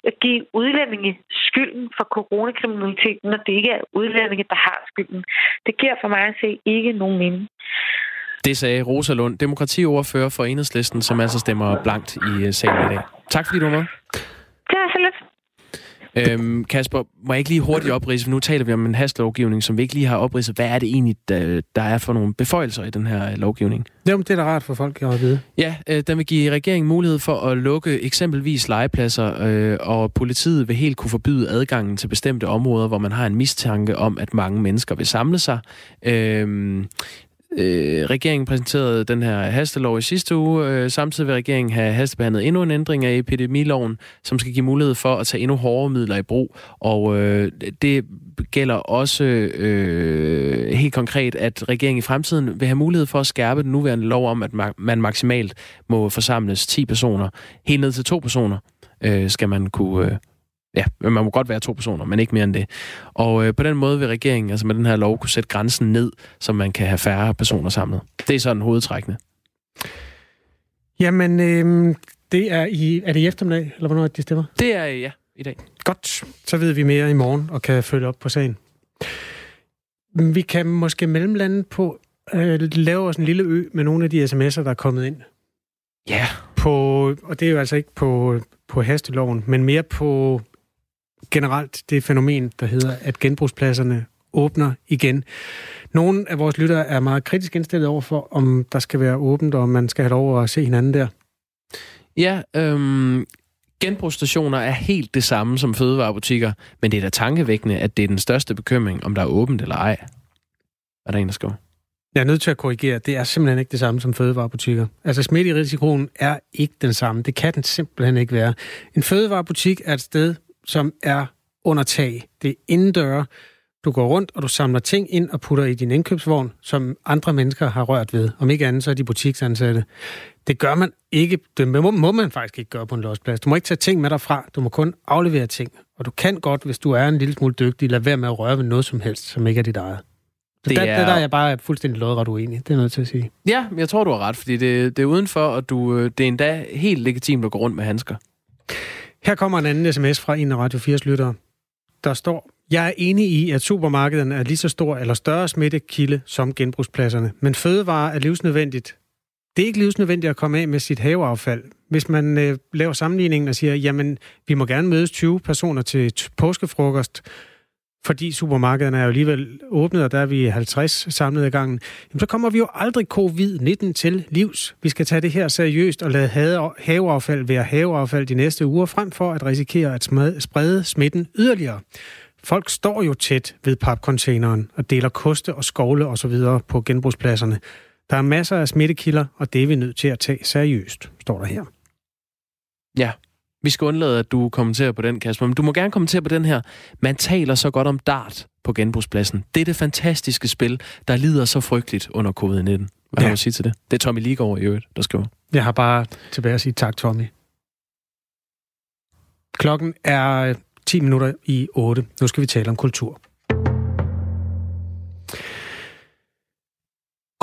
at give udlændinge skylden for coronakriminaliteten, når det ikke er udlændinge, der har skylden. Det giver for mig at se ikke nogen mening. Det sagde Rosa Lund, demokratiordfører for Enhedslisten, som altså stemmer blankt i øh, salen i dag. Tak fordi du var med. Det er så lidt. Øhm, Kasper, må jeg ikke lige hurtigt oprise, for nu taler vi om en hastlovgivning, som vi ikke lige har opridset. Hvad er det egentlig, der, der er for nogle beføjelser i den her lovgivning? Jamen, det er da rart for folk at vide. Ja, øh, den vil give regeringen mulighed for at lukke eksempelvis legepladser, øh, og politiet vil helt kunne forbyde adgangen til bestemte områder, hvor man har en mistanke om, at mange mennesker vil samle sig. Øh, Øh, regeringen præsenterede den her hastelov i sidste uge. Øh, samtidig vil regeringen have hastebehandlet endnu en ændring af epidemiloven, som skal give mulighed for at tage endnu hårdere midler i brug. Og øh, det gælder også øh, helt konkret, at regeringen i fremtiden vil have mulighed for at skærpe den nuværende lov om, at man maksimalt må forsamles 10 personer. Helt ned til to personer øh, skal man kunne... Øh, Ja, man må godt være to personer, men ikke mere end det. Og øh, på den måde vil regeringen, altså med den her lov, kunne sætte grænsen ned, så man kan have færre personer samlet. Det er sådan hovedtrækkende. Jamen, øh, det er i, er det i eftermiddag, eller hvornår det stemmer? Det er, ja, i dag. Godt, så ved vi mere i morgen og kan følge op på sagen. Vi kan måske mellemlande på øh, lave os en lille ø med nogle af de sms'er, der er kommet ind. Ja. Yeah. På, og det er jo altså ikke på, på hasteloven, men mere på generelt det fænomen, der hedder, at genbrugspladserne åbner igen. Nogle af vores lyttere er meget kritisk indstillet over for, om der skal være åbent, og man skal have lov at se hinanden der. Ja, øhm, genbrugsstationer er helt det samme som fødevarebutikker, men det er da tankevækkende, at det er den største bekymring, om der er åbent eller ej. Er der en, der skriver? Jeg er nødt til at korrigere. Det er simpelthen ikke det samme som fødevarebutikker. Altså smitterisikoen er ikke den samme. Det kan den simpelthen ikke være. En fødevarebutik er et sted, som er under tag. Det er indendør. Du går rundt, og du samler ting ind og putter i din indkøbsvogn, som andre mennesker har rørt ved. Om ikke andet, så er de butiksansatte. Det gør man ikke. Det må, må man faktisk ikke gøre på en losplads. Du må ikke tage ting med derfra. Du må kun aflevere ting. Og du kan godt, hvis du er en lille smule dygtig, lade være med at røre ved noget som helst, som ikke er dit eget. Så det der, er... der er jeg bare fuldstændig lodret uenig. Det er noget til at sige. Ja, jeg tror, du har ret, fordi det, det er udenfor, og du, øh, det er endda helt legitimt at gå rundt med handsker. Her kommer en anden sms fra en af Radio 4's lyttere. Der står, jeg er enig i, at supermarkederne er lige så stor eller større smittekilde som genbrugspladserne. Men fødevarer er livsnødvendigt. Det er ikke livsnødvendigt at komme af med sit haveaffald. Hvis man øh, laver sammenligningen og siger, jamen, vi må gerne mødes 20 personer til påskefrokost, fordi supermarkederne er jo alligevel åbnet, og der er vi 50 samlet i gangen, jamen så kommer vi jo aldrig covid-19 til livs. Vi skal tage det her seriøst og lade haveaffald være haveaffald de næste uger, frem for at risikere at sprede smitten yderligere. Folk står jo tæt ved papcontaineren og deler koste og skovle osv. på genbrugspladserne. Der er masser af smittekilder, og det er vi nødt til at tage seriøst, står der her. Ja, vi skal undlade, at du kommenterer på den, Kasper. Men du må gerne kommentere på den her. Man taler så godt om dart på genbrugspladsen. Det er det fantastiske spil, der lider så frygteligt under covid-19. Hvad ja. har du at sige til det? Det er Tommy Ligård i øvrigt, der skriver. Jeg har bare tilbage at sige tak, Tommy. Klokken er 10 minutter i 8. Nu skal vi tale om kultur.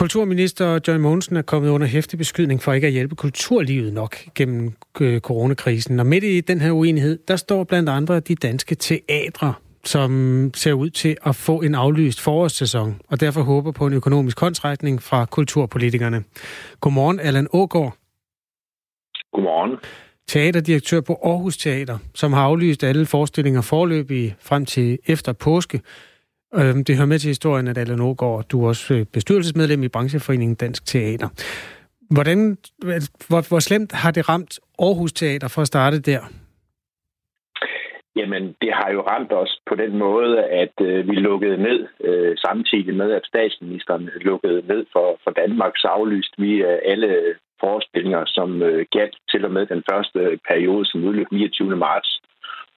Kulturminister Joy Mogensen er kommet under hæftig beskydning for ikke at hjælpe kulturlivet nok gennem øh, coronakrisen. Og midt i den her uenighed, der står blandt andre de danske teatre, som ser ud til at få en aflyst forårssæson, og derfor håber på en økonomisk håndsrækning fra kulturpolitikerne. Godmorgen, Allan Ågaard. Godmorgen. Teaterdirektør på Aarhus Teater, som har aflyst alle forestillinger forløbig frem til efter påske. Øhm, det hører med til historien, at Allan Ågaard, du er også øh, bestyrelsesmedlem i brancheforeningen Dansk Teater. Hvordan, hvor, hvor slemt har det ramt Aarhus Teater for at starte der? Jamen, det har jo ramt os på den måde, at øh, vi lukkede ned øh, samtidig med, at statsministeren lukkede ned for, for Danmark, så aflyste vi øh, alle forestillinger, som øh, galt til og med den første periode, som udløb 29. marts.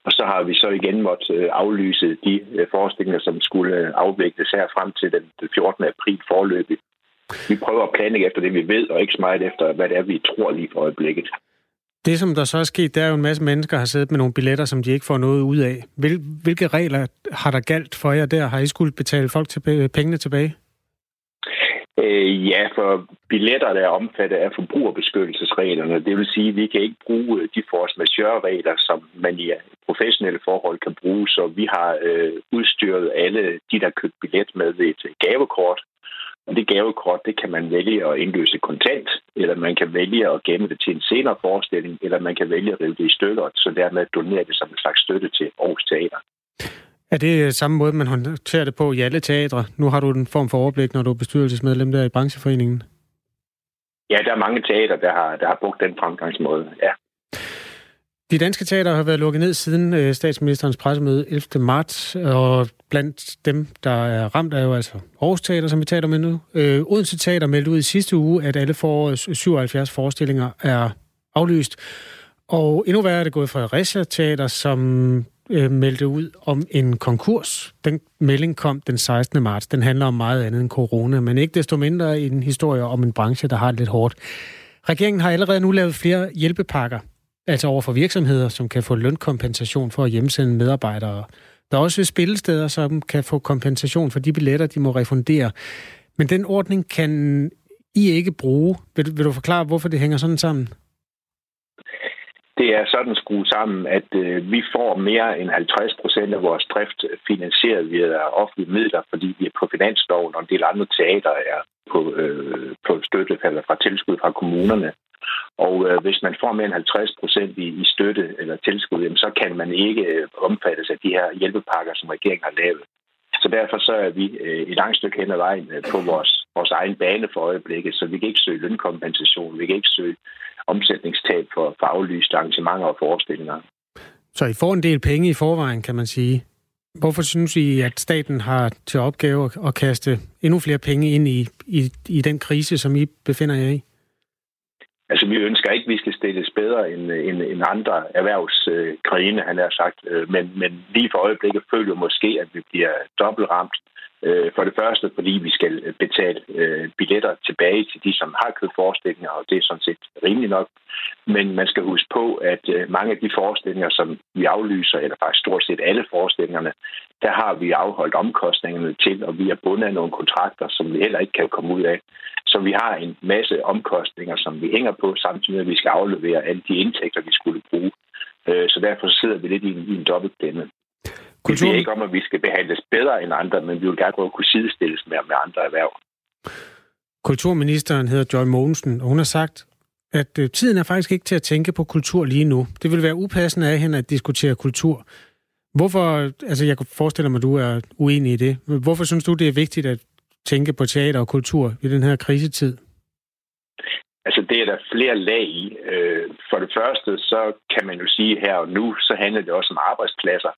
Og så har vi så igen måttet øh, aflyse de øh, forestillinger, som skulle øh, afvikles her frem til den 14. april forløbig. Vi prøver at planlægge efter det, vi ved, og ikke så meget efter, hvad det er, vi tror lige for øjeblikket. Det, som der så er sket, det er jo en masse mennesker, har siddet med nogle billetter, som de ikke får noget ud af. Hvil, hvilke regler har der galt for jer der? Har I skulle betale folk til pengene tilbage? Øh, ja, for billetter, der er omfattet af forbrugerbeskyttelsesreglerne, det vil sige, at vi kan ikke bruge øh, de force majeure-regler, som man i øh, professionelle forhold kan bruge, så vi har øh, udstyret alle de, der købt billet med et øh, gavekort, og det gavekort, det kan man vælge at indløse kontant, eller man kan vælge at gemme det til en senere forestilling, eller man kan vælge at rive det i stykker, så dermed donere det som en slags støtte til Aarhus Teater. Er det samme måde, man håndterer det på i alle teatre? Nu har du en form for overblik, når du er bestyrelsesmedlem der i brancheforeningen. Ja, der er mange teater, der har, der har brugt den fremgangsmåde, ja. De danske teater har været lukket ned siden øh, statsministerens pressemøde 11. marts, og blandt dem, der er ramt, er jo altså Aarhus Teater, som vi taler om nu. Øh, Odense Teater meldte ud i sidste uge, at alle forårets 77 forestillinger er aflyst. Og endnu værre er det gået fra Fredericia Teater, som øh, meldte ud om en konkurs. Den melding kom den 16. marts. Den handler om meget andet end corona, men ikke desto mindre en historie om en branche, der har det lidt hårdt. Regeringen har allerede nu lavet flere hjælpepakker, altså over for virksomheder, som kan få lønkompensation for at hjemsende medarbejdere. Der er også spillesteder, som kan få kompensation for de billetter, de må refundere. Men den ordning kan I ikke bruge. Vil, vil du forklare, hvorfor det hænger sådan sammen? Det er sådan skruet sammen, at øh, vi får mere end 50 procent af vores drift finansieret via offentlige midler, fordi vi er på finansloven, og en del andre teater er på, øh, på støtte eller fra tilskud fra kommunerne. Og øh, hvis man får mere end 50 procent i, i støtte eller tilskud, jamen, så kan man ikke øh, omfattes af de her hjælpepakker, som regeringen har lavet. Så derfor så er vi øh, et langt stykke hen ad vejen øh, på vores, vores egen bane for øjeblikket, så vi kan ikke søge lønkompensation, vi kan ikke søge omsætningstab for, for aflyste arrangementer og forestillinger. Så I får en del penge i forvejen, kan man sige. Hvorfor synes I, at staten har til opgave at kaste endnu flere penge ind i, i, i den krise, som I befinder jer i? Altså, vi ønsker ikke, at vi skal stilles bedre end, end, end andre erhvervsgrene, han har sagt. Øh, men, men lige for øjeblikket føler vi måske, at vi bliver dobbelt ramt Øh, for det første, fordi vi skal øh, betale øh, billetter tilbage til de, som har købt forestillinger, og det er sådan set rimeligt nok. Men man skal huske på, at øh, mange af de forestillinger, som vi aflyser, eller faktisk stort set alle forestillingerne, der har vi afholdt omkostningerne til, og vi er bundet af nogle kontrakter, som vi heller ikke kan komme ud af. Så vi har en masse omkostninger, som vi hænger på, samtidig med, at vi skal aflevere alle de indtægter, vi skulle bruge. Øh, så derfor sidder vi lidt i en, i en dobbeltdæmme. Kultur... Det er ikke om, at vi skal behandles bedre end andre, men vi vil gerne kunne sidestilles med, med andre erhverv. Kulturministeren hedder Joy Mogensen, og hun har sagt, at øh, tiden er faktisk ikke til at tænke på kultur lige nu. Det vil være upassende af hende at diskutere kultur. Hvorfor, altså jeg kan forestille mig, at du er uenig i det. Hvorfor synes du, det er vigtigt at tænke på teater og kultur i den her krisetid? Altså, det er der flere lag i. Øh, for det første, så kan man jo sige her og nu, så handler det også om arbejdspladser.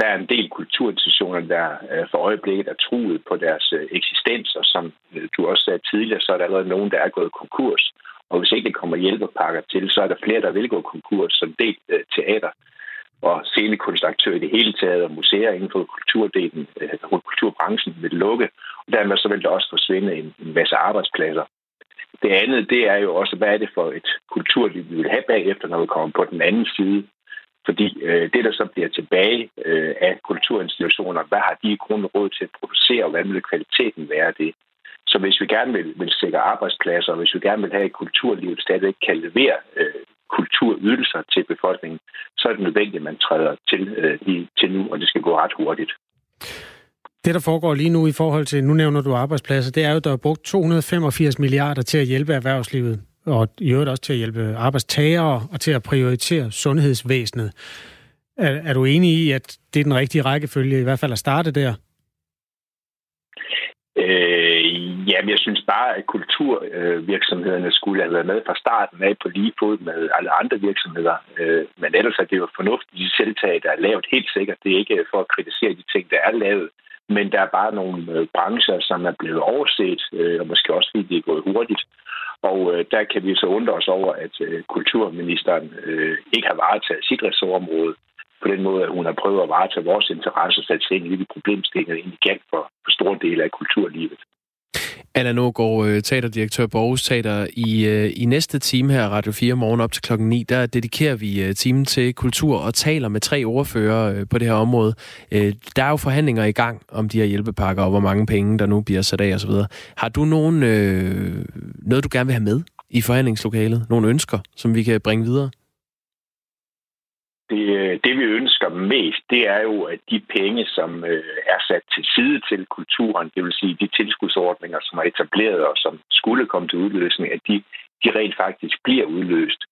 Der er en del kulturinstitutioner, der øh, for øjeblikket er truet på deres øh, eksistens, og som øh, du også sagde tidligere, så er der allerede nogen, der er gået konkurs. Og hvis ikke der kommer hjælpepakker til, så er der flere, der vil gå konkurs, som del teater og scenekunstaktører i det hele taget, og museer inden for kulturdelen, kulturbranchen vil lukke. Og dermed så vil der også forsvinde en, en masse arbejdspladser. Det andet, det er jo også, hvad er det for et kulturliv, vi vil have bagefter, når vi kommer på den anden side. Fordi øh, det, der så bliver tilbage øh, af kulturinstitutioner, hvad har de i grunden råd til at producere, og hvad vil kvaliteten være af det? Så hvis vi gerne vil, vil sikre arbejdspladser, og hvis vi gerne vil have et kulturliv, der stadigvæk kan levere øh, kulturydelser til befolkningen, så er det nødvendigt, at man træder til, øh, til nu, og det skal gå ret hurtigt. Det, der foregår lige nu i forhold til, nu nævner du arbejdspladser, det er jo, der er brugt 285 milliarder til at hjælpe erhvervslivet, og i øvrigt også til at hjælpe arbejdstagere og til at prioritere sundhedsvæsenet. Er, er du enig i, at det er den rigtige rækkefølge, i hvert fald at starte der? Øh, jamen, jeg synes bare, at kulturvirksomhederne skulle have været med fra starten af på lige fod med alle andre virksomheder. Øh, men ellers er det jo fornuftigt, de tiltag, der er lavet helt sikkert. Det er ikke for at kritisere de ting, der er lavet. Men der er bare nogle øh, brancher, som er blevet overset, øh, og måske også fordi det er gået hurtigt. Og øh, der kan vi så undre os over, at øh, kulturministeren øh, ikke har varetaget sit ressortområde på den måde, at hun har prøvet at varetage vores interesser og sætte sig ind i de problemstillinger, egentlig galt for, for store dele af kulturlivet. Anna Någaard, øh, teaterdirektør på Aarhus Teater. I, øh, I næste time her, Radio 4 morgen op til klokken 9, der dedikerer vi øh, timen til kultur og taler med tre ordfører på det her område. Der er jo forhandlinger i gang om de her hjælpepakker, og hvor mange penge, der nu bliver sat af osv. Har du nogen, øh, noget, du gerne vil have med i forhandlingslokalet? Nogle ønsker, som vi kan bringe videre? Det, øh, det vi ønsker mest, det er jo, at de penge, som øh, er sat til side til kulturen, det vil sige de tilskudsordninger, som er etableret og som skulle komme til udløsning, at de, de rent faktisk bliver udløst.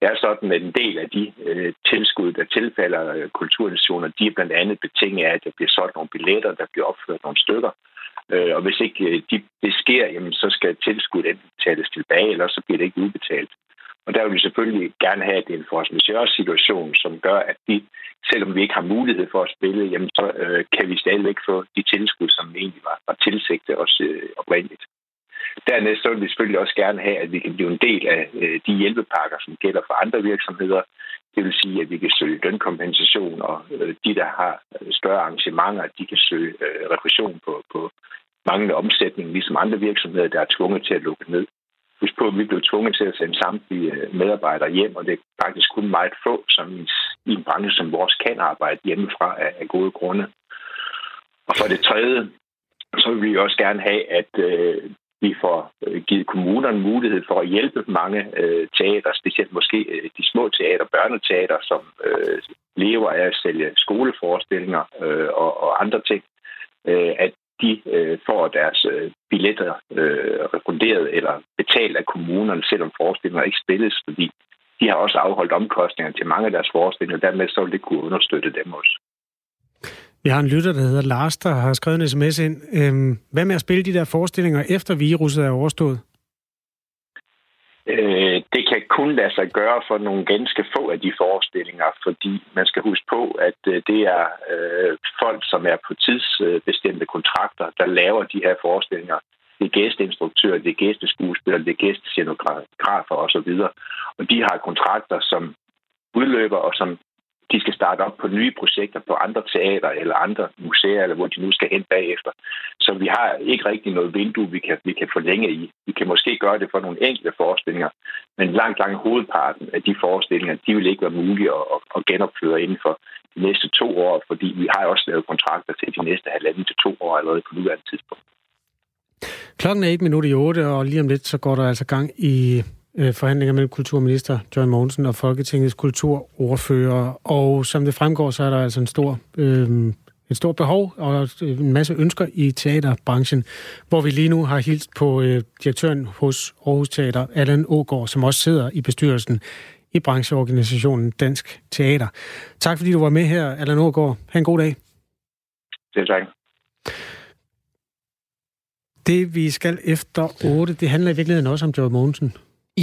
Det er sådan, at en del af de øh, tilskud, der tilfalder øh, kulturinstitutioner, de er blandt andet betinget af, at der bliver solgt nogle billetter, der bliver opført nogle stykker. Øh, og hvis ikke øh, de, det sker, jamen, så skal tilskuddet enten betales tilbage, eller så bliver det ikke udbetalt. Og der vil vi selvfølgelig gerne have, at det er en force majeure-situation, som gør, at de, selvom vi ikke har mulighed for at spille, jamen så øh, kan vi stadigvæk få de tilskud, som egentlig var, var tilsigtet os øh, oprindeligt. Dernæst så vil vi selvfølgelig også gerne have, at vi kan blive en del af øh, de hjælpepakker, som gælder for andre virksomheder. Det vil sige, at vi kan søge lønkompensation, og øh, de, der har større arrangementer, de kan søge øh, refusion på, på manglende omsætning, ligesom andre virksomheder, der er tvunget til at lukke ned. Husk på, at vi blev tvunget til at sende samtlige øh, medarbejdere hjem, og det er faktisk kun meget få, som i en branche som vores kan arbejde hjemmefra af, af gode grunde. Og for det tredje, så vil vi også gerne have, at øh, vi får øh, givet kommunerne mulighed for at hjælpe mange øh, teater, specielt måske øh, de små teater, børneteater, som øh, lever af at sælge skoleforestillinger øh, og, og andre ting, øh, at de øh, får deres øh, billetter øh, refunderet eller betalt af kommunerne, selvom forestillinger ikke spilles, fordi de har også afholdt omkostninger til mange af deres forestillinger, og dermed så vil det kunne understøtte dem også. Vi har en lytter, der hedder Lars, der har skrevet en sms ind. Øhm, hvad med at spille de der forestillinger, efter viruset er overstået? Øh, det kan kun lade sig gøre for nogle ganske få af de forestillinger, fordi man skal huske på, at øh, det er øh, folk, som er på tidsbestemte kontrakter, der laver de her forestillinger. Det er gæsteinstruktører, det er gæsteskuespillere, det er gæstescenografer osv. Og de har kontrakter, som udløber, og som de skal starte op på nye projekter på andre teater eller andre museer, eller hvor de nu skal hen bagefter. Så vi har ikke rigtig noget vindue, vi kan, vi kan forlænge i. Vi kan måske gøre det for nogle enkelte forestillinger, men langt, langt hovedparten af de forestillinger, de vil ikke være mulige at, at, at genopføre inden for de næste to år, fordi vi har også lavet kontrakter til de næste halvanden til to år allerede på nuværende tidspunkt. Klokken er et minut i otte, og lige om lidt så går der altså gang i øh, forhandlinger mellem kulturminister John Mogensen og Folketingets kulturordfører. Og som det fremgår, så er der altså en stor, øh, et stort behov og en masse ønsker i teaterbranchen, hvor vi lige nu har hilst på øh, direktøren hos Aarhus Teater, Allan Ågaard, som også sidder i bestyrelsen i brancheorganisationen Dansk Teater. Tak fordi du var med her, Allan Ågaard. Ha' en god dag. Selv tak. Det, vi skal efter 8, det handler i virkeligheden også om Joe Mogensen.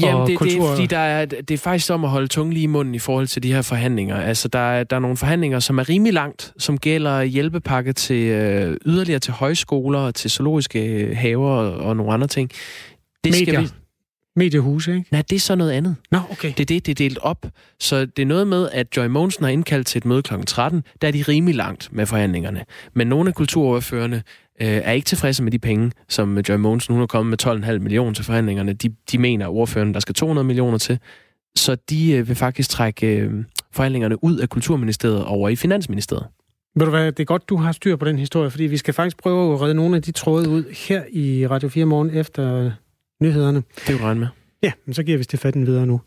Jamen, det, det er fordi, der er, det er faktisk om at holde tungen lige i munden i forhold til de her forhandlinger. Altså, der er, der er nogle forhandlinger, som er rimelig langt, som gælder hjælpepakke til øh, yderligere til højskoler, til zoologiske haver og, og nogle andre ting. Det Medier. skal vi, Mediehuse, ikke? Nej, det er så noget andet. Nå, okay. Det er det, det er delt op. Så det er noget med, at Joy Mogensen har indkaldt til et møde kl. 13. Der er de rimelig langt med forhandlingerne. Men nogle af kulturoverførende øh, er ikke tilfredse med de penge, som Joy Mogensen, hun har kommet med 12,5 millioner til forhandlingerne. De, de mener, at ordførende, der skal 200 millioner til. Så de øh, vil faktisk trække øh, forhandlingerne ud af Kulturministeriet over i Finansministeriet. Ved du hvad, det er godt, du har styr på den historie, fordi vi skal faktisk prøve at redde nogle af de tråde ud her i Radio 4 morgen efter nyhederne. Det er jo regne med. Ja, men så giver vi Stefatten videre nu.